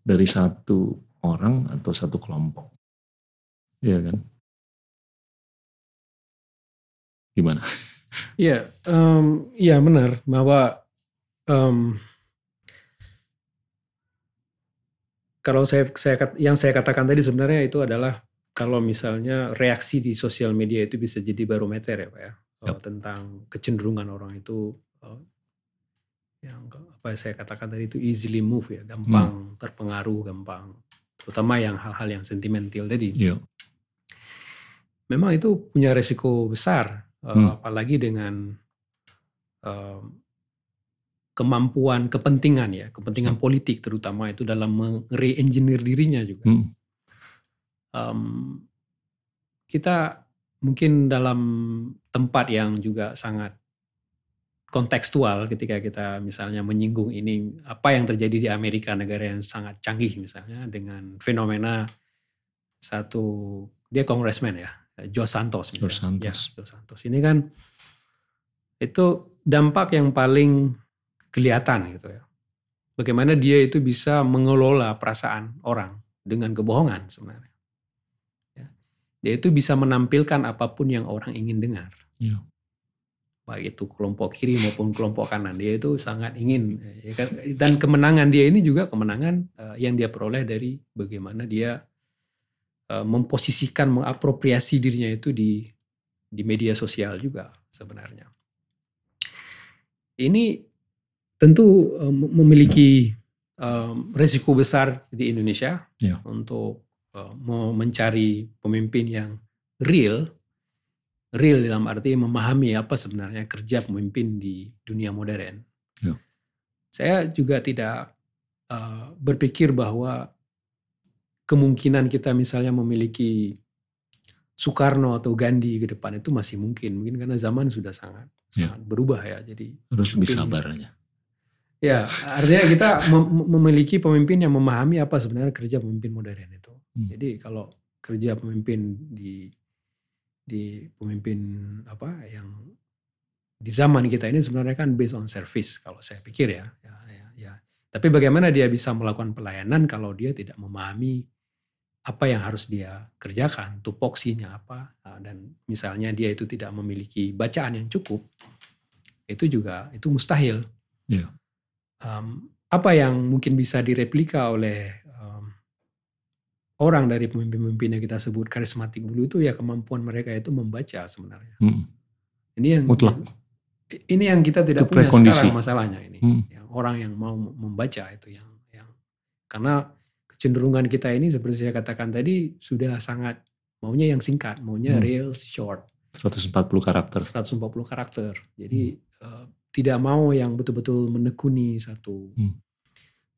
dari satu orang atau satu kelompok. Iya kan? Gimana? Iya, um, iya benar bahwa um, kalau saya, saya yang saya katakan tadi sebenarnya itu adalah kalau misalnya reaksi di sosial media itu bisa jadi barometer ya pak ya yep. tentang kecenderungan orang itu uh, yang apa saya katakan tadi itu easily move ya gampang hmm. terpengaruh gampang terutama yang hal-hal yang sentimental tadi. Yep. Memang itu punya resiko besar Eh, hmm. apalagi dengan uh, kemampuan kepentingan ya kepentingan hmm. politik terutama itu dalam re-engineer dirinya juga hmm. um, kita mungkin dalam tempat yang juga sangat kontekstual ketika kita misalnya menyinggung ini apa yang terjadi di Amerika negara yang sangat canggih misalnya dengan fenomena satu dia congressman ya Joe Santos misalnya. Joe Santos. Ya, Joe Santos. Ini kan itu dampak yang paling kelihatan gitu ya. Bagaimana dia itu bisa mengelola perasaan orang dengan kebohongan sebenarnya. Ya. Dia itu bisa menampilkan apa pun yang orang ingin dengar. Ya. Baik itu kelompok kiri maupun kelompok kanan. Dia itu sangat ingin. Ya kan? Dan kemenangan dia ini juga kemenangan eh, yang dia peroleh dari bagaimana dia Eh, memposisikan, mengapropriasi dirinya itu di di media sosial juga sebenarnya. Ini tentu uh, memiliki um, resiko besar di Indonesia ya. untuk mencari pemimpin yang real, real dalam arti memahami apa sebenarnya kerja pemimpin di dunia modern. Ya. Saya juga tidak berpikir bahwa kemungkinan kita misalnya memiliki Soekarno atau Gandhi ke depan itu masih mungkin, mungkin karena zaman sudah sangat ya. sangat berubah ya. Jadi harus lebih sabar aja. Ya, artinya kita mem memiliki pemimpin yang memahami apa sebenarnya kerja pemimpin modern itu. Hmm. Jadi kalau kerja pemimpin di di pemimpin apa yang di zaman kita ini sebenarnya kan based on service kalau saya pikir ya. ya, ya, ya. Tapi bagaimana dia bisa melakukan pelayanan kalau dia tidak memahami apa yang harus dia kerjakan, tupoksinya apa, nah, dan misalnya dia itu tidak memiliki bacaan yang cukup, itu juga itu mustahil. Yeah. Um, apa yang mungkin bisa direplika oleh um, orang dari pemimpin-pemimpin yang kita sebut karismatik dulu itu ya kemampuan mereka itu membaca sebenarnya. Hmm. Ini yang Mutlak. ini yang kita tidak itu punya sekarang masalahnya ini. Hmm. Yang orang yang mau membaca itu yang yang karena kecenderungan kita ini seperti saya katakan tadi sudah sangat maunya yang singkat, maunya hmm. real short. 140 karakter. 140 karakter. Jadi hmm. uh, tidak mau yang betul-betul menekuni satu. Hmm.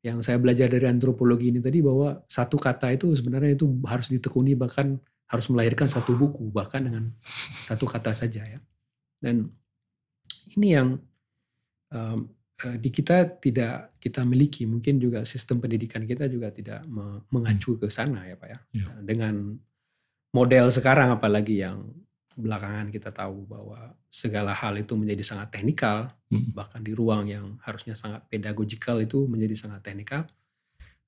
Yang saya belajar dari antropologi ini tadi bahwa satu kata itu sebenarnya itu harus ditekuni bahkan harus melahirkan satu buku bahkan dengan satu kata saja ya. Dan ini yang um, di kita tidak kita miliki, mungkin juga sistem pendidikan kita juga tidak me mengacu ke sana ya Pak ya. Ya. Dengan model sekarang apalagi yang belakangan kita tahu bahwa segala hal itu menjadi sangat teknikal, Hmm. bahkan di ruang yang harusnya sangat pedagogikal itu menjadi sangat teknikal.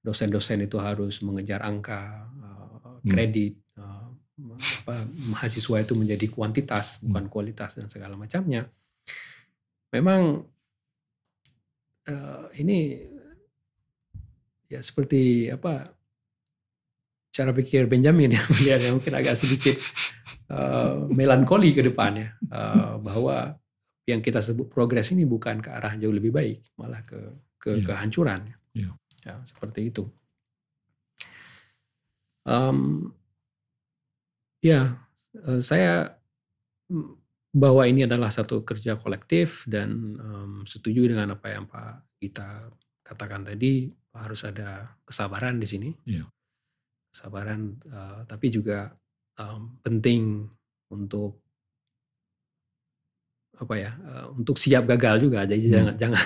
Dosen-dosen itu harus mengejar angka, uh, kredit, uh, apa, mahasiswa itu menjadi kuantitas Hmm. bukan kualitas dan segala macamnya. Memang uh, ini ya seperti apa cara pikir Benjamin ya yang mungkin agak sedikit uh, melankoli ke depannya uh, bahwa yang kita sebut progres ini bukan ke arah jauh lebih baik malah ke ke Iya. kehancuran Iya. ya seperti itu Em, ya eh, saya mm, bahwa ini adalah satu kerja kolektif dan em, setuju dengan apa yang Pak Gita katakan tadi harus ada kesabaran di sini Iya. kesabaran eh, tapi juga em, penting untuk apa ya eh, untuk siap gagal juga jadi Hmm. jangan jangan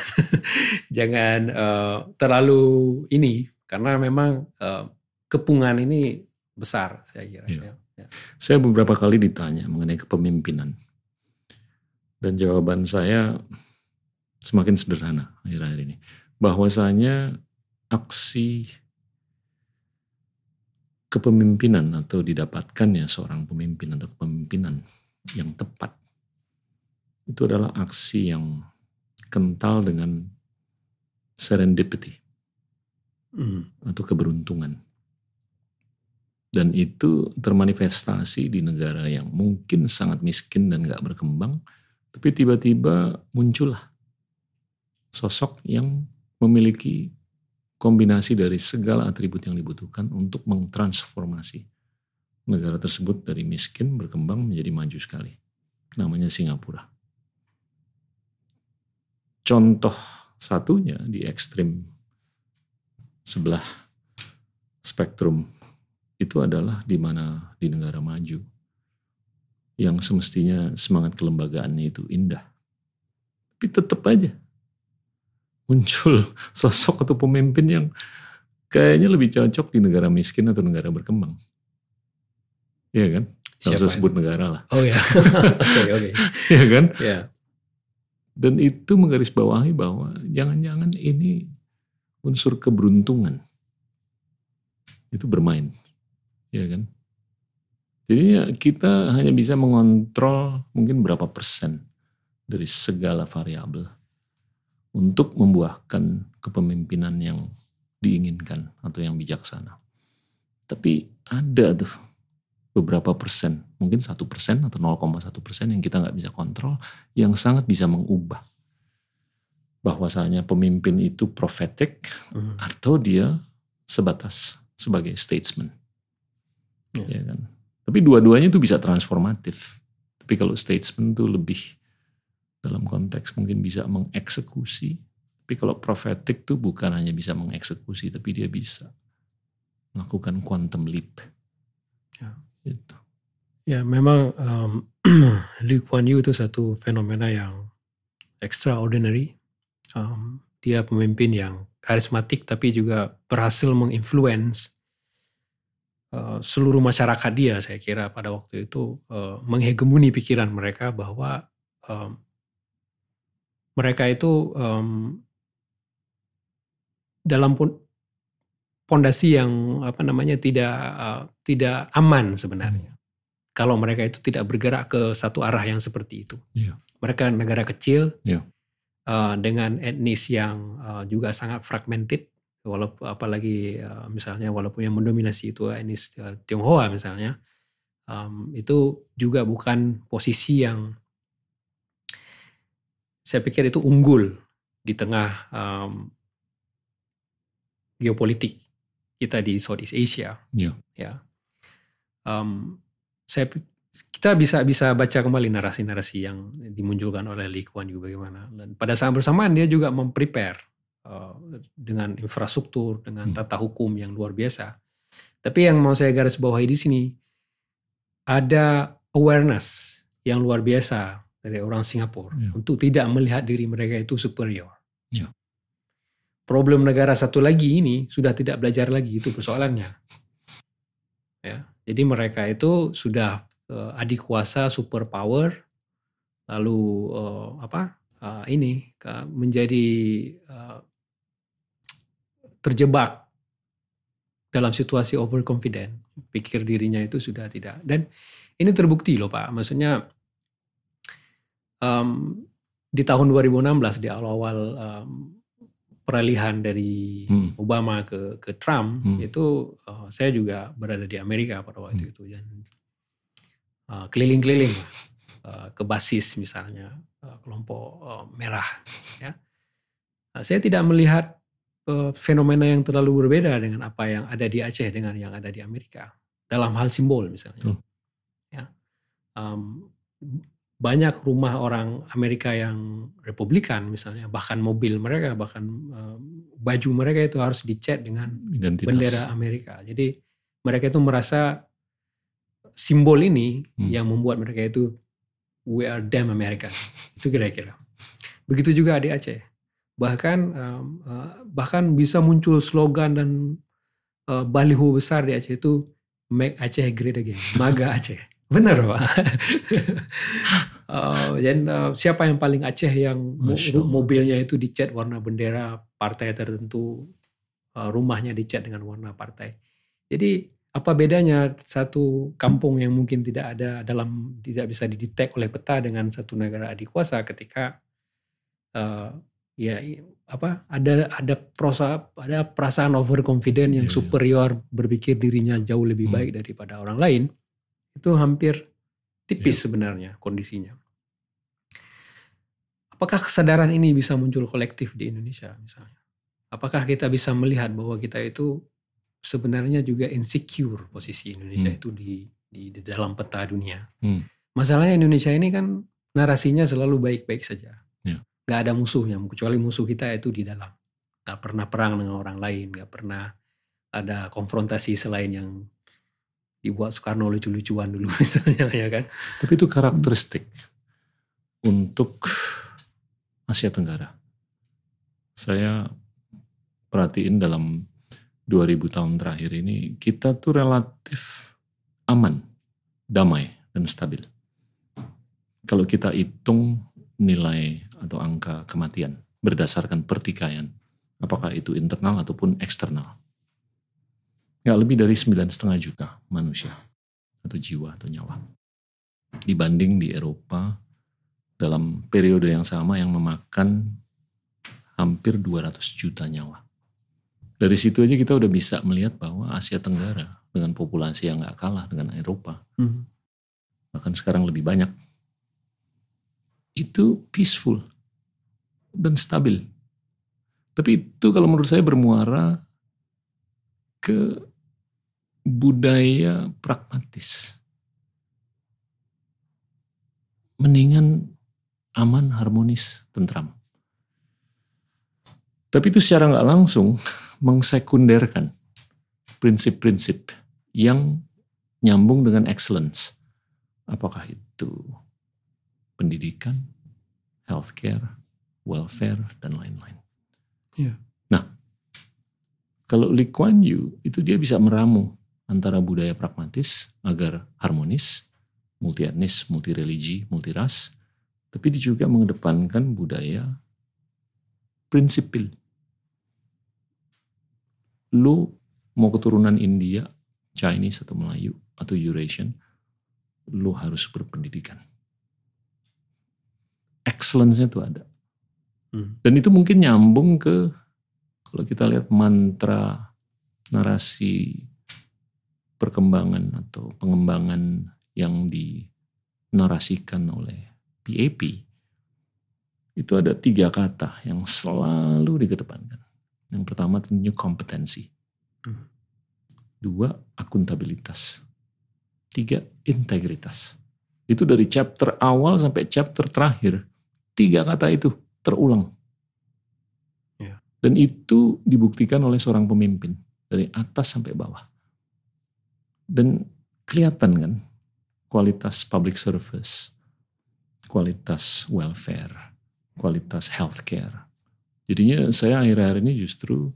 jangan eh, terlalu ini karena memang eh, kepungan ini besar saya kira Iya. ya. Ya. Saya beberapa kali ditanya mengenai kepemimpinan. Dan jawaban saya semakin sederhana akhir-akhir ini. Bahwasanya aksi kepemimpinan atau didapatkannya seorang pemimpin atau kepemimpinan yang tepat itu adalah aksi yang kental dengan serendipity Hmm. atau keberuntungan. Dan itu termanifestasi di negara yang mungkin sangat miskin dan gak berkembang, tapi tiba-tiba muncullah sosok yang memiliki kombinasi dari segala atribut yang dibutuhkan untuk mentransformasi negara tersebut dari miskin berkembang menjadi maju sekali. Namanya Singapura. Contoh satunya di ekstrim sebelah spektrum itu adalah di mana di negara maju yang semestinya semangat kelembagaannya itu indah. Tapi tetap aja muncul sosok atau pemimpin yang kayaknya lebih cocok di negara miskin atau negara berkembang. Iya kan? Gak usah sebut negara lah. Oh ya, oke oke, Iya kan? ya, Dan itu menggarisbawahi bahwa jangan-jangan ini unsur keberuntungan itu bermain, ya kan? Jadi ya kita hanya bisa mengontrol mungkin berapa persen dari segala variabel untuk membuahkan kepemimpinan yang diinginkan atau yang bijaksana. Tapi ada tuh beberapa persen, mungkin satu persen atau 0,1 persen yang kita nggak bisa kontrol, yang sangat bisa mengubah bahwasanya pemimpin itu prophetic Hmm. atau dia sebatas sebagai statesman. Ya. Ya kan? Tapi dua-duanya itu bisa transformatif. Tapi kalau statesman itu lebih dalam konteks mungkin bisa mengeksekusi. Tapi kalau prophetic itu bukan hanya bisa mengeksekusi, tapi dia bisa melakukan quantum leap. Ya. Gitu. Ya memang um, Lee Kuan Yew itu satu fenomena yang extraordinary. Um, dia pemimpin yang karismatik tapi juga berhasil menginfluence uh, seluruh masyarakat dia saya kira pada waktu itu uh, menghegemoni pikiran mereka bahwa um, mereka itu um, dalam pon- pondasi yang apa namanya tidak uh, tidak aman sebenarnya. Kalau mereka itu tidak bergerak ke satu arah yang seperti itu. Iya. Mereka negara kecil Iya. uh, dengan etnis yang uh, juga sangat fragmented. Walaupun apalagi uh, misalnya walaupun yang mendominasi itu etnis uh, Tionghoa misalnya, um, itu juga bukan posisi yang saya pikir itu unggul di tengah um, geopolitik kita di Southeast Asia. Iya. Ya. Um, saya kita bisa bisa baca kembali narasi-narasi yang dimunculkan oleh Lee Kuan Yew bagaimana. Dan pada saat bersamaan dia juga memprepare dengan infrastruktur, dengan Hmm. tata hukum yang luar biasa. Tapi yang mau saya garis bawahi di sini ada awareness yang luar biasa dari orang Singapura Ya. untuk tidak melihat diri mereka itu superior. Ya. Problem negara satu lagi ini sudah tidak belajar lagi itu persoalannya. Ya, jadi mereka itu sudah uh, adik kuasa super power, lalu uh, apa uh, ini uh, menjadi uh, terjebak dalam situasi overconfident, pikir dirinya itu sudah tidak. Dan ini terbukti loh Pak, maksudnya um, di tahun 2016 di awal-awal um, peralihan dari hmm. Obama ke ke Trump hmm. itu uh, saya juga berada di Amerika pada waktu hmm. itu dan uh, keliling-keliling uh, ke basis misalnya uh, kelompok uh, merah ya. Uh, saya tidak melihat uh, fenomena yang terlalu berbeda dengan apa yang ada di Aceh dengan yang ada di Amerika dalam hal simbol misalnya. Hmm. Ya. Um, banyak rumah orang Amerika yang Republikan misalnya, bahkan mobil mereka, bahkan uh, baju mereka itu harus dicat dengan Identitas. bendera Amerika. Jadi mereka itu merasa simbol ini hmm. yang membuat mereka itu we are damn American. itu kira-kira. Begitu juga di Aceh. Bahkan uh, bahkan bisa muncul slogan dan uh, baliho besar di Aceh itu make Aceh great again, maga Aceh. Benar pak. uh, dan uh, siapa yang paling Aceh yang mobilnya itu dicat warna bendera partai tertentu, uh, rumahnya dicat dengan warna partai. Jadi apa bedanya satu kampung yang mungkin tidak ada dalam tidak bisa didetek oleh peta dengan satu negara adik kuasa ketika uh, ya apa ada ada prosa ada perasaan overconfident yang yeah, iya. superior yeah. berpikir dirinya jauh lebih hmm. baik daripada orang lain itu hampir tipis yeah. sebenarnya kondisinya. Apakah kesadaran ini bisa muncul kolektif di Indonesia misalnya? Apakah kita bisa melihat bahwa kita itu sebenarnya juga insecure posisi Indonesia hmm. itu di, di di dalam peta dunia. Hmm. Masalahnya Indonesia ini kan narasinya selalu baik-baik saja. Yeah. Gak ada musuhnya, kecuali musuh kita itu di dalam. Gak pernah perang dengan orang lain, gak pernah ada konfrontasi selain yang dibuat Soekarno lucu-lucuan dulu misalnya ya kan. Tapi itu karakteristik untuk Asia Tenggara. Saya perhatiin dalam 2000 tahun terakhir ini kita tuh relatif aman, damai dan stabil. Kalau kita hitung nilai atau angka kematian berdasarkan pertikaian, apakah itu internal ataupun eksternal nggak lebih dari sembilan setengah juta manusia atau jiwa atau nyawa dibanding di Eropa dalam periode yang sama yang memakan hampir 200 juta nyawa. Dari situ aja kita udah bisa melihat bahwa Asia Tenggara dengan populasi yang nggak kalah dengan Eropa, hmm. bahkan sekarang lebih banyak, itu peaceful dan stabil. Tapi itu kalau menurut saya bermuara ke budaya pragmatis. Mendingan aman, harmonis, tentram. Tapi itu secara nggak langsung mengsekunderkan prinsip-prinsip yang nyambung dengan excellence. Apakah itu pendidikan, healthcare, welfare, dan lain-lain. Yeah. Nah, kalau Lee Kuan Yew itu dia bisa meramu antara budaya pragmatis agar harmonis, multi etnis, multi religi, multi ras, tapi dia juga mengedepankan budaya prinsipil. Lu mau keturunan India, Chinese atau Melayu atau Eurasian, lu harus berpendidikan. Excellence-nya itu ada. Hmm. Dan itu mungkin nyambung ke kalau kita lihat mantra narasi perkembangan atau pengembangan yang dinarasikan oleh PAP itu ada tiga kata yang selalu dikedepankan. Yang pertama tentunya kompetensi. Hmm. Dua, akuntabilitas. Tiga, integritas. Itu dari chapter awal sampai chapter terakhir. Tiga kata itu terulang. Ya. Dan itu dibuktikan oleh seorang pemimpin. Dari atas sampai bawah. Dan kelihatan kan kualitas public service, kualitas welfare, kualitas healthcare, Jadinya saya akhir-akhir ini justru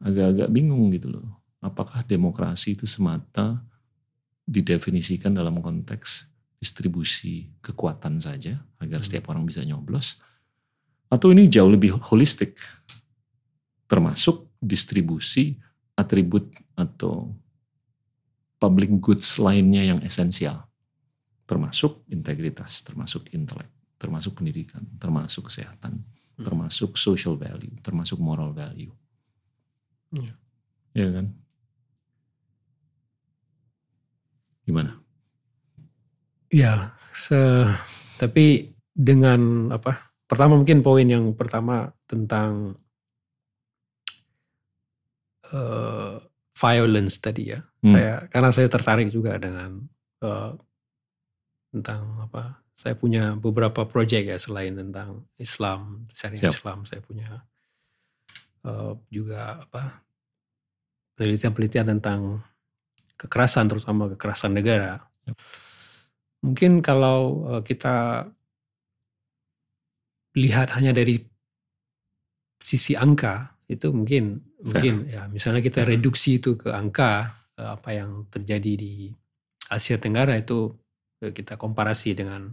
agak-agak bingung gitu loh. Apakah demokrasi itu semata didefinisikan dalam konteks distribusi kekuatan saja agar hmm. setiap orang bisa nyoblos atau ini jauh lebih holistik termasuk distribusi atribut atau public goods lainnya yang esensial termasuk integritas termasuk intelek termasuk pendidikan termasuk kesehatan hmm. termasuk social value termasuk moral value ya, ya kan Gimana? Ya, se, tapi dengan apa? Pertama mungkin poin yang pertama tentang uh, violence tadi ya. Hmm. Saya karena saya tertarik juga dengan uh, tentang apa? Saya punya beberapa proyek ya selain tentang Islam, syariat Islam. Saya punya uh, juga apa? penelitian-penelitian tentang kekerasan terutama kekerasan negara. Mungkin kalau kita lihat hanya dari sisi angka itu mungkin mungkin ya misalnya kita reduksi itu ke angka apa yang terjadi di Asia Tenggara itu eh, kita komparasi dengan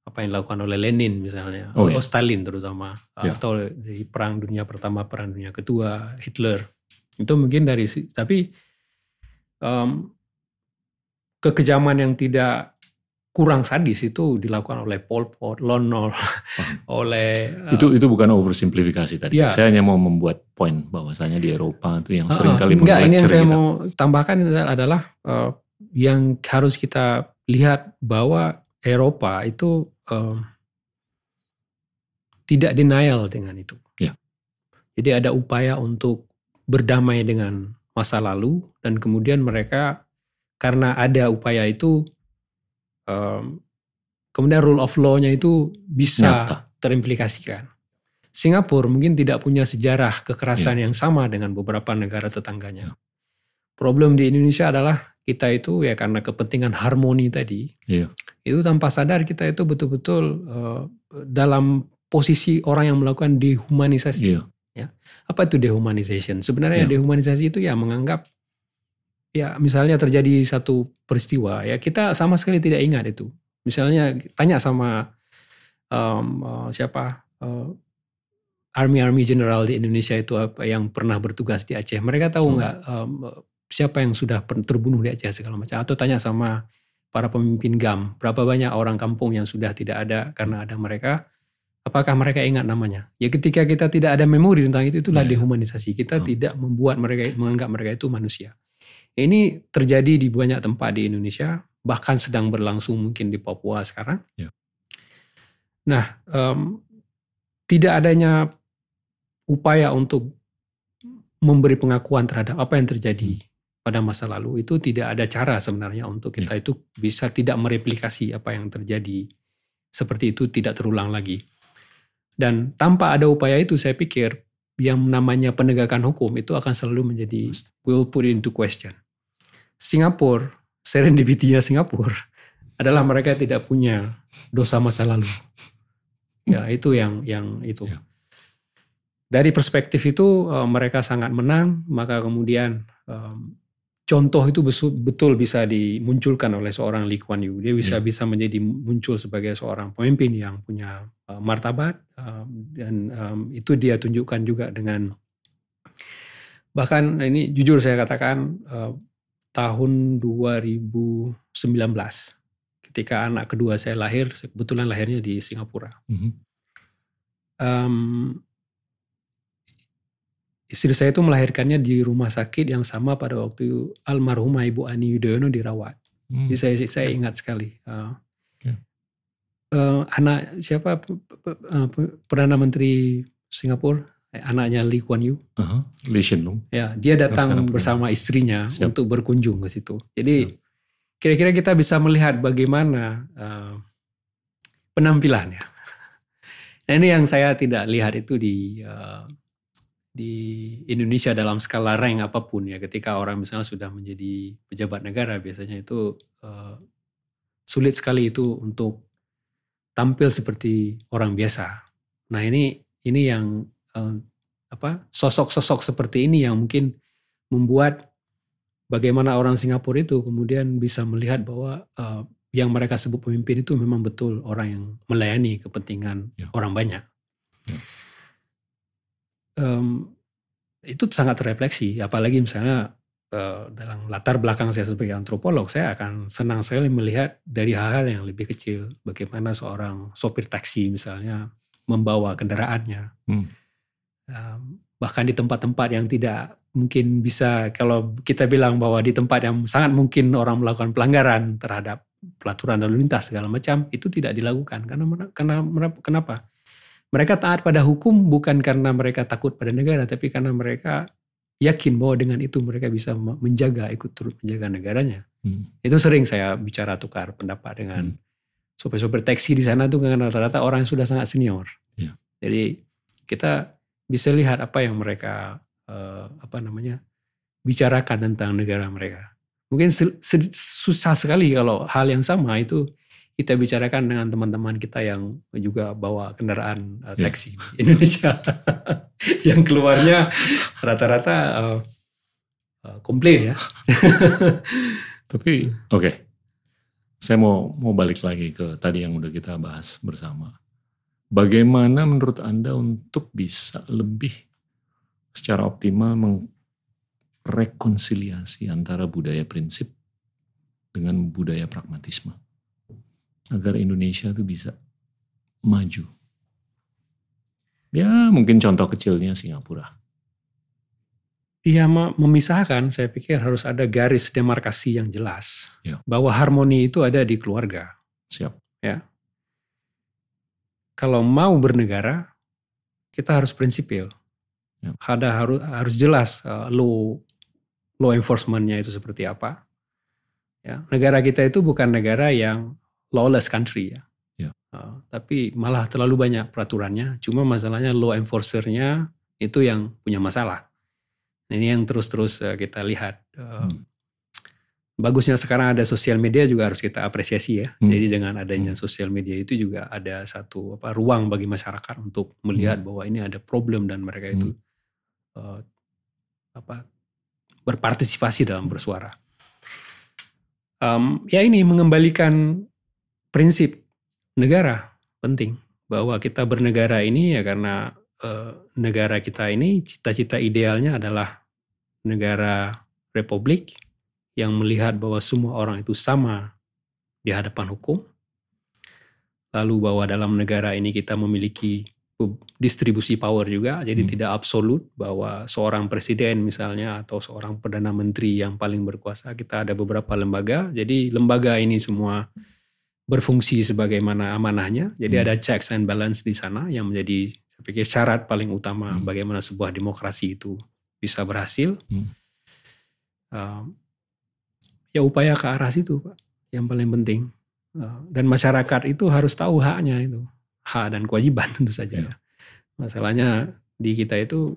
apa yang dilakukan oleh Lenin misalnya, oh, ya. Stalin terutama, ya. atau di Perang Dunia Pertama, Perang Dunia Kedua, Hitler itu mungkin dari tapi um, kekejaman yang tidak kurang sadis itu dilakukan oleh Pol Pot, Lon Nol, oleh uh, itu itu bukan oversimplifikasi tadi. Ya. Saya hanya mau membuat poin bahwasanya di Eropa itu yang uh, sering kali enggak, ini yang saya kita. mau tambahkan adalah uh, yang harus kita lihat bahwa Eropa itu uh, tidak denial dengan itu. Ya. Jadi ada upaya untuk berdamai dengan masa lalu dan kemudian mereka karena ada upaya itu um, kemudian rule of law-nya itu bisa Nyata. terimplikasikan. Singapura mungkin tidak punya sejarah kekerasan ya. yang sama dengan beberapa negara tetangganya. Ya. Problem di Indonesia adalah kita itu ya karena kepentingan harmoni tadi, ya. itu tanpa sadar kita itu betul-betul uh, dalam posisi orang yang melakukan dehumanisasi. Ya. Ya. Apa itu dehumanization? Sebenarnya ya. dehumanisasi itu ya menganggap ya misalnya terjadi satu peristiwa ya kita sama sekali tidak ingat itu. Misalnya tanya sama um, uh, siapa uh, army army general di Indonesia itu apa yang pernah bertugas di Aceh. Mereka tahu hmm. nggak hmm. um, siapa yang sudah terbunuh di Aceh segala macam atau tanya sama para pemimpin GAM berapa banyak orang kampung yang sudah tidak ada karena ada mereka Apakah mereka ingat namanya? Ya ketika kita tidak ada memori tentang itu, itulah yeah. dehumanisasi. Kita oh. tidak membuat mereka menganggap mereka itu manusia. Ini terjadi di banyak tempat di Indonesia, bahkan sedang berlangsung mungkin di Papua sekarang. Yeah. Nah, um, tidak adanya upaya untuk memberi pengakuan terhadap apa yang terjadi hmm. pada masa lalu itu tidak ada cara sebenarnya untuk kita yeah. itu bisa tidak mereplikasi apa yang terjadi seperti itu tidak terulang lagi. Dan tanpa ada upaya itu saya pikir yang namanya penegakan hukum itu akan selalu menjadi will put into question. Singapura, serendipity-nya Singapura adalah mereka tidak punya dosa masa lalu. Ya, itu yang yang itu. Ya. Dari perspektif itu eh, mereka sangat menang, maka kemudian contoh itu betul bisa dimunculkan oleh seorang Lee Kuan Yew. Dia bisa yeah. bisa menjadi muncul sebagai seorang pemimpin yang punya uh, martabat uh, dan um, itu dia tunjukkan juga dengan bahkan ini jujur saya katakan uh, tahun 2019 ketika anak kedua saya lahir kebetulan lahirnya di Singapura. Mm -hmm. um, istri saya itu melahirkannya di rumah sakit yang sama pada waktu almarhumah Ibu Ani Yudhoyono dirawat. Hmm. Jadi saya, saya ingat sekali. Uh, okay. uh, anak siapa uh, perdana menteri Singapura, eh, anaknya Lee Kuan Yew. Uh-huh. Lee Hsien Loong. Ya, dia datang bersama istrinya Siap. untuk berkunjung ke situ. Jadi kira-kira kita bisa melihat bagaimana uh, penampilannya. Nah ini yang saya tidak lihat itu di uh, di Indonesia dalam skala rank apa pun ya ketika orang misalnya sudah menjadi pejabat negara biasanya itu uh, sulit sekali itu untuk tampil seperti orang biasa. Nah ini ini yang uh, apa sosok-sosok seperti ini yang mungkin membuat bagaimana orang Singapura itu kemudian bisa melihat bahwa uh, yang mereka sebut pemimpin itu memang betul orang yang melayani kepentingan ya. orang banyak. Um, itu sangat terefleksi, apalagi misalnya uh, dalam latar belakang saya sebagai antropolog, saya akan senang sekali melihat dari hal-hal yang lebih kecil, bagaimana seorang sopir taksi misalnya membawa kendaraannya, hmm. um, bahkan di tempat-tempat yang tidak mungkin bisa kalau kita bilang bahwa di tempat yang sangat mungkin orang melakukan pelanggaran terhadap pelaturan lalu lintas segala macam itu tidak dilakukan. Karena karena kenapa mereka taat pada hukum bukan karena mereka takut pada negara tapi karena mereka yakin bahwa dengan itu mereka bisa menjaga ikut turut menjaga negaranya hmm. itu sering saya bicara tukar pendapat dengan hmm. sopir-sopir taksi di sana tuh karena rata-rata orang yang sudah sangat senior yeah. jadi kita bisa lihat apa yang mereka uh, apa namanya bicarakan tentang negara mereka. Mungkin susah sekali kalau hal yang sama itu kita bicarakan dengan teman-teman kita yang juga bawa kendaraan uh, taksi yeah. Indonesia yang keluarnya rata-rata uh, uh, komplain ya. Tapi oke, okay. saya mau mau balik lagi ke tadi yang udah kita bahas bersama. Bagaimana menurut anda untuk bisa lebih secara optimal merekonsiliasi antara budaya prinsip dengan budaya pragmatisme agar Indonesia itu bisa maju. Ya mungkin contoh kecilnya Singapura. Iya memisahkan, saya pikir harus ada garis demarkasi yang jelas ya. bahwa harmoni itu ada di keluarga. Siap. Ya. Kalau mau bernegara, kita harus prinsipil. Ya. Ada harus harus jelas uh, law law enforcementnya itu seperti apa. Ya, negara kita itu bukan negara yang lawless country ya. ya. Uh, tapi malah terlalu banyak peraturannya. Cuma masalahnya law enforcernya itu yang punya masalah. Nah, ini yang terus-terus uh, kita lihat. Uh, hmm. Bagusnya sekarang ada sosial media juga harus kita apresiasi ya. Hmm. Jadi dengan adanya hmm. sosial media itu juga ada satu apa ruang bagi masyarakat untuk melihat hmm. bahwa ini ada problem dan mereka itu hmm uh, apa berpartisipasi dalam bersuara. Um, ya ini mengembalikan prinsip negara penting bahwa kita bernegara ini ya karena uh, negara kita ini cita-cita idealnya adalah negara republik yang melihat bahwa semua orang itu sama di hadapan hukum. Lalu bahwa dalam negara ini kita memiliki distribusi power juga, jadi hmm. tidak absolut bahwa seorang presiden misalnya atau seorang perdana menteri yang paling berkuasa. Kita ada beberapa lembaga, jadi lembaga ini semua berfungsi sebagaimana amanahnya. Jadi hmm. ada checks and balance di sana yang menjadi saya pikir syarat paling utama hmm. bagaimana sebuah demokrasi itu bisa berhasil. Hmm. Uh, ya upaya ke arah situ, Pak, yang paling penting. Uh, dan masyarakat itu harus tahu haknya itu hak dan kewajiban tentu saja ya. Masalahnya di kita itu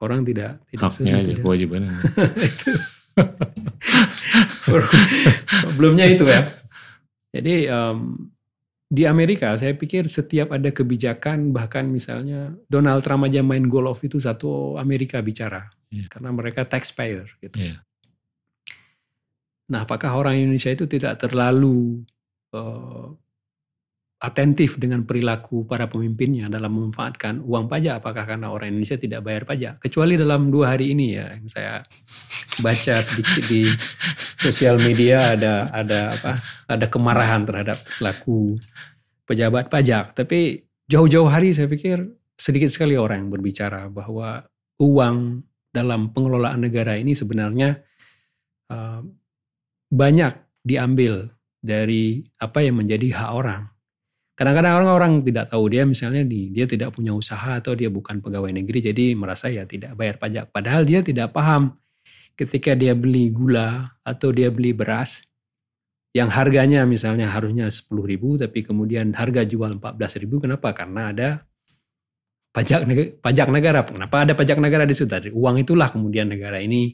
orang tidak tidak haknya aja tidak. kewajibannya. itu. Problemnya itu ya. Jadi um, di Amerika saya pikir setiap ada kebijakan bahkan misalnya Donald Trump aja main golf itu satu Amerika bicara yeah. karena mereka taxpayer gitu. Yeah. Nah, apakah orang Indonesia itu tidak terlalu uh, atentif dengan perilaku para pemimpinnya dalam memanfaatkan uang pajak. Apakah karena orang Indonesia tidak bayar pajak? Kecuali dalam dua hari ini ya yang saya baca sedikit di sosial media ada ada apa ada kemarahan terhadap perilaku pejabat pajak. Tapi jauh-jauh hari saya pikir sedikit sekali orang yang berbicara bahwa uang dalam pengelolaan negara ini sebenarnya uh, banyak diambil dari apa yang menjadi hak orang Kadang-kadang orang-orang tidak tahu dia misalnya di, dia tidak punya usaha atau dia bukan pegawai negeri jadi merasa ya tidak bayar pajak. Padahal dia tidak paham ketika dia beli gula atau dia beli beras yang harganya misalnya harusnya 10 ribu tapi kemudian harga jual 14 ribu. Kenapa? Karena ada pajak pajak negara. Kenapa ada pajak negara di situ? Uang itulah kemudian negara ini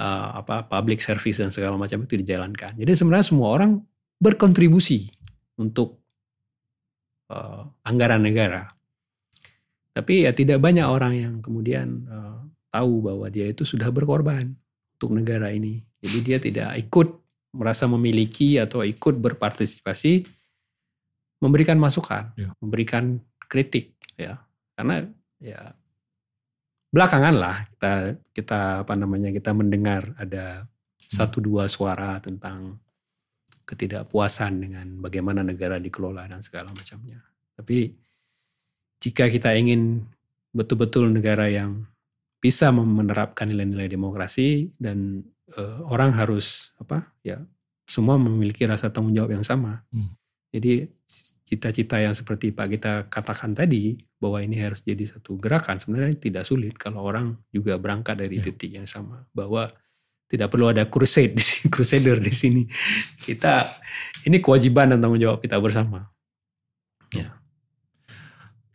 uh, apa public service dan segala macam itu dijalankan. Jadi sebenarnya semua orang berkontribusi untuk uh, anggaran negara. Tapi ya tidak banyak orang yang kemudian uh, tahu bahwa dia itu sudah berkorban untuk negara ini. Jadi dia tidak ikut merasa memiliki atau ikut berpartisipasi memberikan masukan, ya. memberikan kritik ya. Karena ya belakangan lah kita kita apa namanya kita mendengar ada hmm. satu dua suara tentang ketidakpuasan dengan bagaimana negara dikelola dan segala macamnya. Tapi jika kita ingin betul-betul negara yang bisa menerapkan nilai-nilai demokrasi dan uh, orang harus apa ya semua memiliki rasa tanggung jawab yang sama. Hmm. Jadi cita-cita yang seperti Pak kita katakan tadi bahwa ini harus jadi satu gerakan sebenarnya tidak sulit kalau orang juga berangkat dari yeah. titik yang sama bahwa tidak perlu ada crusade di sini, crusader di sini. Kita ini kewajiban dan tanggung jawab kita bersama. Ya.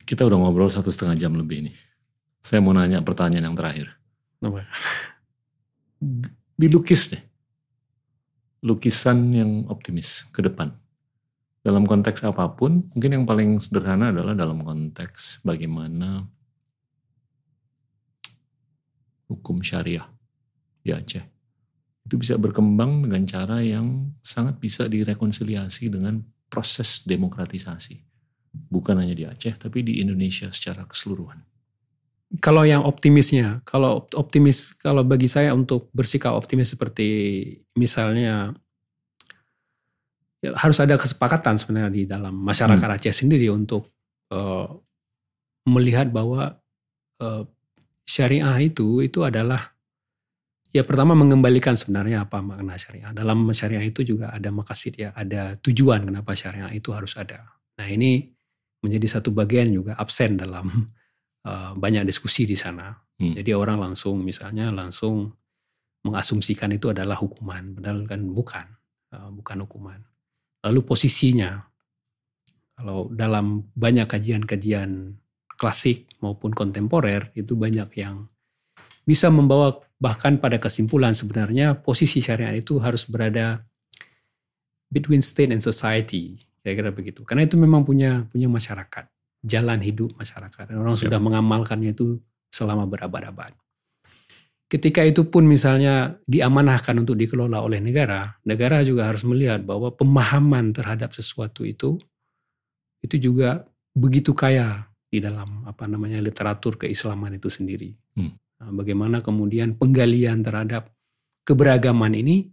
Kita udah ngobrol satu setengah jam lebih ini. Saya mau nanya pertanyaan yang terakhir. Apa? Dilukis deh. Lukisan yang optimis ke depan dalam konteks apa pun, mungkin yang paling sederhana adalah dalam konteks bagaimana hukum syariah di Aceh itu bisa berkembang dengan cara yang sangat bisa direkonsiliasi dengan proses demokratisasi. Bukan hanya di Aceh, tapi di Indonesia secara keseluruhan. Kalau yang optimisnya, kalau optimis, kalau bagi saya untuk bersikap optimis seperti misalnya ya, harus ada kesepakatan sebenarnya di dalam masyarakat hmm. Aceh sendiri untuk uh, melihat bahwa uh, syariah itu itu adalah ya pertama mengembalikan sebenarnya apa makna syariah. Dalam syariah itu juga ada makasid ya, ada tujuan kenapa syariah itu harus ada. Nah ini menjadi satu bagian juga absen dalam uh, banyak diskusi di sana. Hmm. Jadi orang langsung misalnya langsung mengasumsikan itu adalah hukuman, padahal kan bukan, uh, bukan hukuman. Lalu posisinya, kalau dalam banyak kajian-kajian klasik maupun kontemporer itu banyak yang bisa membawa bahkan pada kesimpulan sebenarnya posisi syariat itu harus berada between state and society kira-kira begitu karena itu memang punya punya masyarakat jalan hidup masyarakat dan orang Siap. sudah mengamalkannya itu selama berabad-abad ketika itu pun misalnya diamanahkan untuk dikelola oleh negara, negara juga harus melihat bahwa pemahaman terhadap sesuatu itu itu juga begitu kaya di dalam apa namanya literatur keislaman itu sendiri. Hmm. Nah, bagaimana kemudian penggalian terhadap keberagaman ini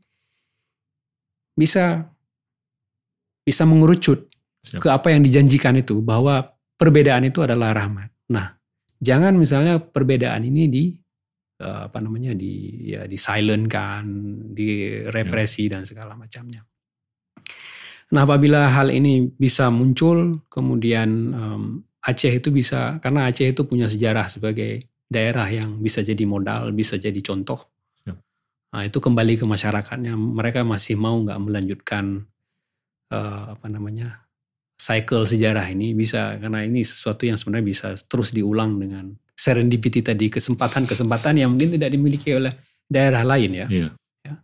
bisa bisa mengerucut Siap. ke apa yang dijanjikan itu bahwa perbedaan itu adalah rahmat. Nah, jangan misalnya perbedaan ini di Eh, apa namanya di ya di silent kan, di represi ya. dan segala macamnya. Nah apabila hal ini bisa muncul, kemudian um, Aceh itu bisa karena Aceh itu punya sejarah sebagai daerah yang bisa jadi modal, bisa jadi contoh. Ya. Nah itu kembali ke masyarakatnya, mereka masih mau nggak melanjutkan uh, apa namanya cycle sejarah ini bisa karena ini sesuatu yang sebenarnya bisa terus diulang dengan serendipity tadi kesempatan-kesempatan yang mungkin tidak dimiliki oleh daerah lain ya. Yeah. ya.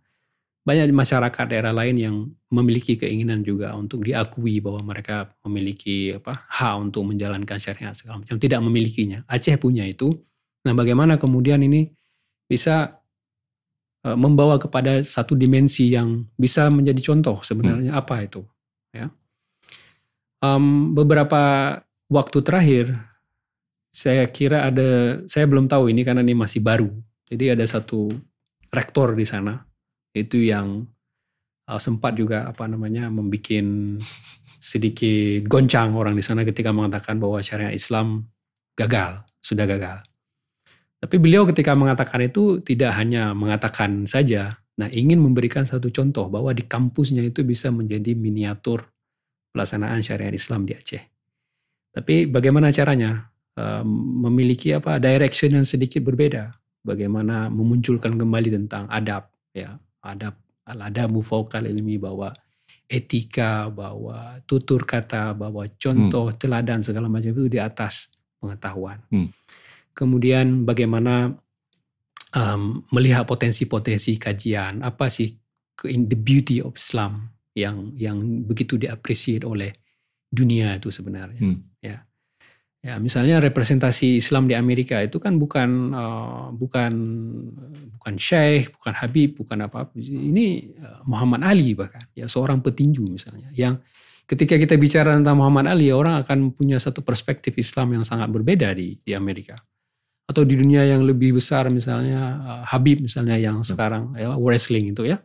Banyak masyarakat daerah lain yang memiliki keinginan juga untuk diakui bahwa mereka memiliki apa hak untuk menjalankan syariat segala macam. Tidak memilikinya. Aceh punya itu. Nah, bagaimana kemudian ini bisa uh, membawa kepada satu dimensi yang bisa menjadi contoh sebenarnya hmm. apa itu, ya. Um, beberapa waktu terakhir saya kira ada, saya belum tahu ini karena ini masih baru. Jadi ada satu rektor di sana itu yang uh, sempat juga apa namanya membuat sedikit goncang orang di sana ketika mengatakan bahwa syariat Islam gagal, sudah gagal. Tapi beliau ketika mengatakan itu tidak hanya mengatakan saja, nah ingin memberikan satu contoh bahwa di kampusnya itu bisa menjadi miniatur pelaksanaan syariat Islam di Aceh. Tapi bagaimana caranya? memiliki apa direction yang sedikit berbeda bagaimana memunculkan kembali tentang adab ya adab al adabu fauqal ilmi bahwa etika bahwa tutur kata bahwa contoh hmm. teladan segala macam itu di atas pengetahuan hmm. Kemudian bagaimana um, melihat potensi-potensi kajian apa sih in the beauty of Islam yang yang begitu diapresiasi oleh dunia itu sebenarnya hmm. ya Ya, misalnya representasi Islam di Amerika itu kan bukan uh, bukan bukan Syekh, bukan Habib, bukan apa. Ini uh, Muhammad Ali bahkan, ya seorang petinju misalnya. Yang ketika kita bicara tentang Muhammad Ali, orang akan punya satu perspektif Islam yang sangat berbeda di di Amerika. Atau di dunia yang lebih besar misalnya uh, Habib misalnya yang sekarang ya, wrestling itu ya.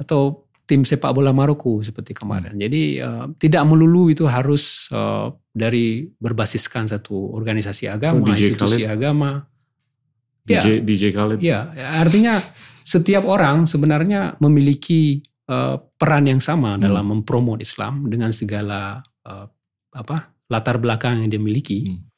Atau tim sepak bola Maroko seperti kemarin. Hmm. Jadi uh, tidak melulu itu harus uh, dari berbasiskan satu organisasi agama, oh, DJ institusi Khalid. agama. DJ, ya, DJ Khalid. Ya, artinya setiap orang sebenarnya memiliki uh, peran yang sama hmm. dalam mempromot Islam dengan segala uh, apa latar belakang yang dia miliki. Hmm.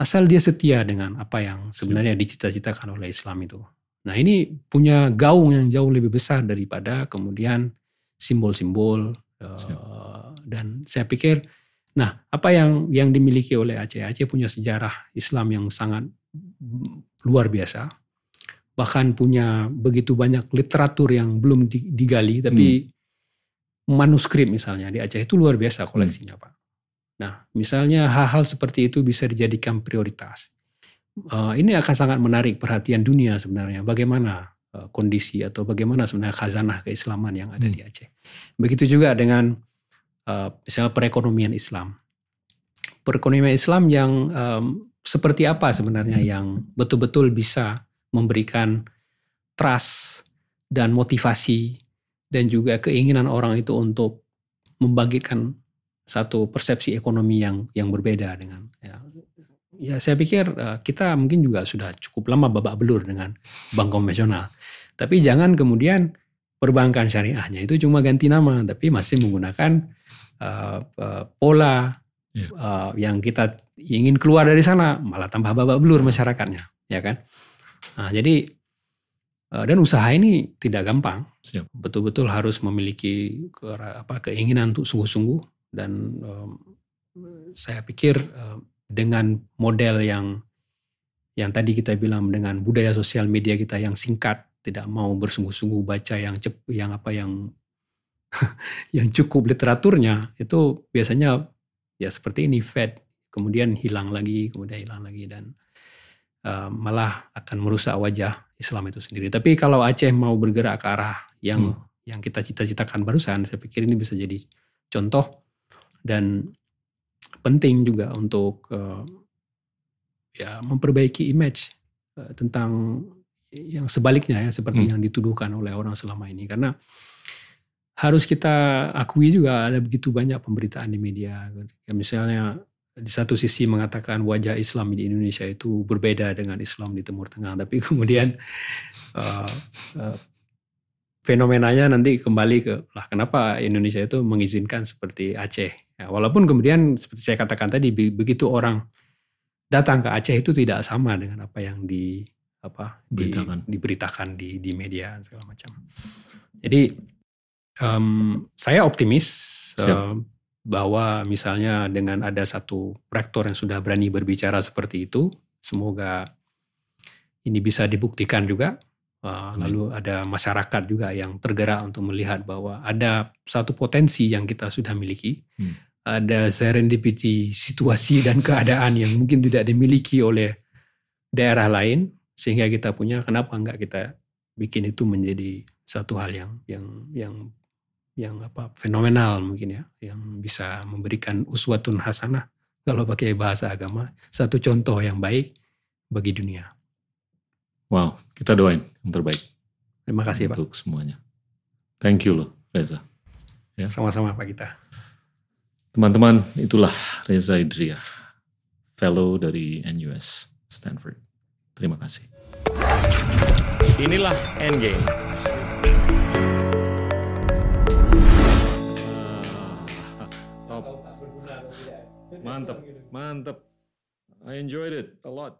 Asal dia setia dengan apa yang sebenarnya dicita-citakan oleh Islam itu. Nah ini punya gaung yang jauh lebih besar daripada kemudian simbol-simbol uh, dan saya pikir, nah apa yang yang dimiliki oleh Aceh Aceh punya sejarah Islam yang sangat luar biasa, bahkan punya begitu banyak literatur yang belum digali, tapi hmm. manuskrip misalnya di Aceh itu luar biasa koleksinya hmm. pak. Nah misalnya hal-hal seperti itu bisa dijadikan prioritas uh, ini akan sangat menarik perhatian dunia sebenarnya. Bagaimana uh, kondisi atau bagaimana sebenarnya khazanah keislaman yang ada hmm. di Aceh. Begitu juga dengan uh, misalnya perekonomian Islam. Perekonomian Islam yang um, seperti apa sebenarnya hmm. yang betul-betul bisa memberikan trust dan motivasi dan juga keinginan orang itu untuk membangkitkan satu persepsi ekonomi yang yang berbeda dengan ya, ya saya pikir uh, kita mungkin juga sudah cukup lama babak belur dengan bank konvensional. Tapi jangan kemudian perbankan syariahnya itu cuma ganti nama, tapi masih menggunakan uh, uh, pola yeah. Ya. uh, yang kita ingin keluar dari sana, malah tambah babak belur masyarakatnya, ya kan? Nah, jadi uh, dan usaha ini tidak gampang, betul-betul harus memiliki ke, apa keinginan untuk sungguh-sungguh dan um, saya pikir uh, dengan model yang yang tadi kita bilang dengan budaya sosial media kita yang singkat, tidak mau bersungguh-sungguh baca yang cep, yang apa yang yang cukup literaturnya itu biasanya ya seperti ini fed kemudian hilang lagi kemudian hilang lagi dan uh, malah akan merusak wajah Islam itu sendiri. Tapi kalau Aceh mau bergerak ke arah yang hmm. yang kita cita-citakan barusan, saya pikir ini bisa jadi contoh dan penting juga untuk uh, ya memperbaiki image uh, tentang yang sebaliknya ya seperti hmm. yang dituduhkan oleh orang selama ini. Karena harus kita akui juga ada begitu banyak pemberitaan di media. Ya misalnya di satu sisi mengatakan wajah Islam di Indonesia itu berbeda dengan Islam di Timur Tengah. Tapi kemudian uh, uh, fenomenanya nanti kembali ke lah kenapa Indonesia itu mengizinkan seperti Aceh Ya, walaupun kemudian seperti saya katakan tadi begitu orang datang ke Aceh itu tidak sama dengan apa yang di apa Beritakan. di, diberitakan di di media segala macam. Jadi um, saya optimis bahwa misalnya dengan ada satu rektor yang sudah berani berbicara seperti itu, semoga ini bisa dibuktikan juga Uh, lalu ada masyarakat juga yang tergerak untuk melihat bahwa ada satu potensi yang kita sudah miliki. Hmm ada serendipity situasi dan keadaan yang mungkin tidak dimiliki oleh daerah lain sehingga kita punya kenapa enggak kita bikin itu menjadi satu hal yang yang yang yang apa fenomenal mungkin ya yang bisa memberikan uswatun hasanah kalau pakai bahasa agama satu contoh yang baik bagi dunia. Wow, kita doain yang terbaik. Terima kasih untuk Pak. Untuk semuanya. Thank you loh Reza. Ya. Sama-sama Pak kita. Teman-teman, itulah Reza Idria, fellow dari NUS Stanford. Terima kasih. Inilah Endgame. Top. Mantap, mantap. I enjoyed it a lot.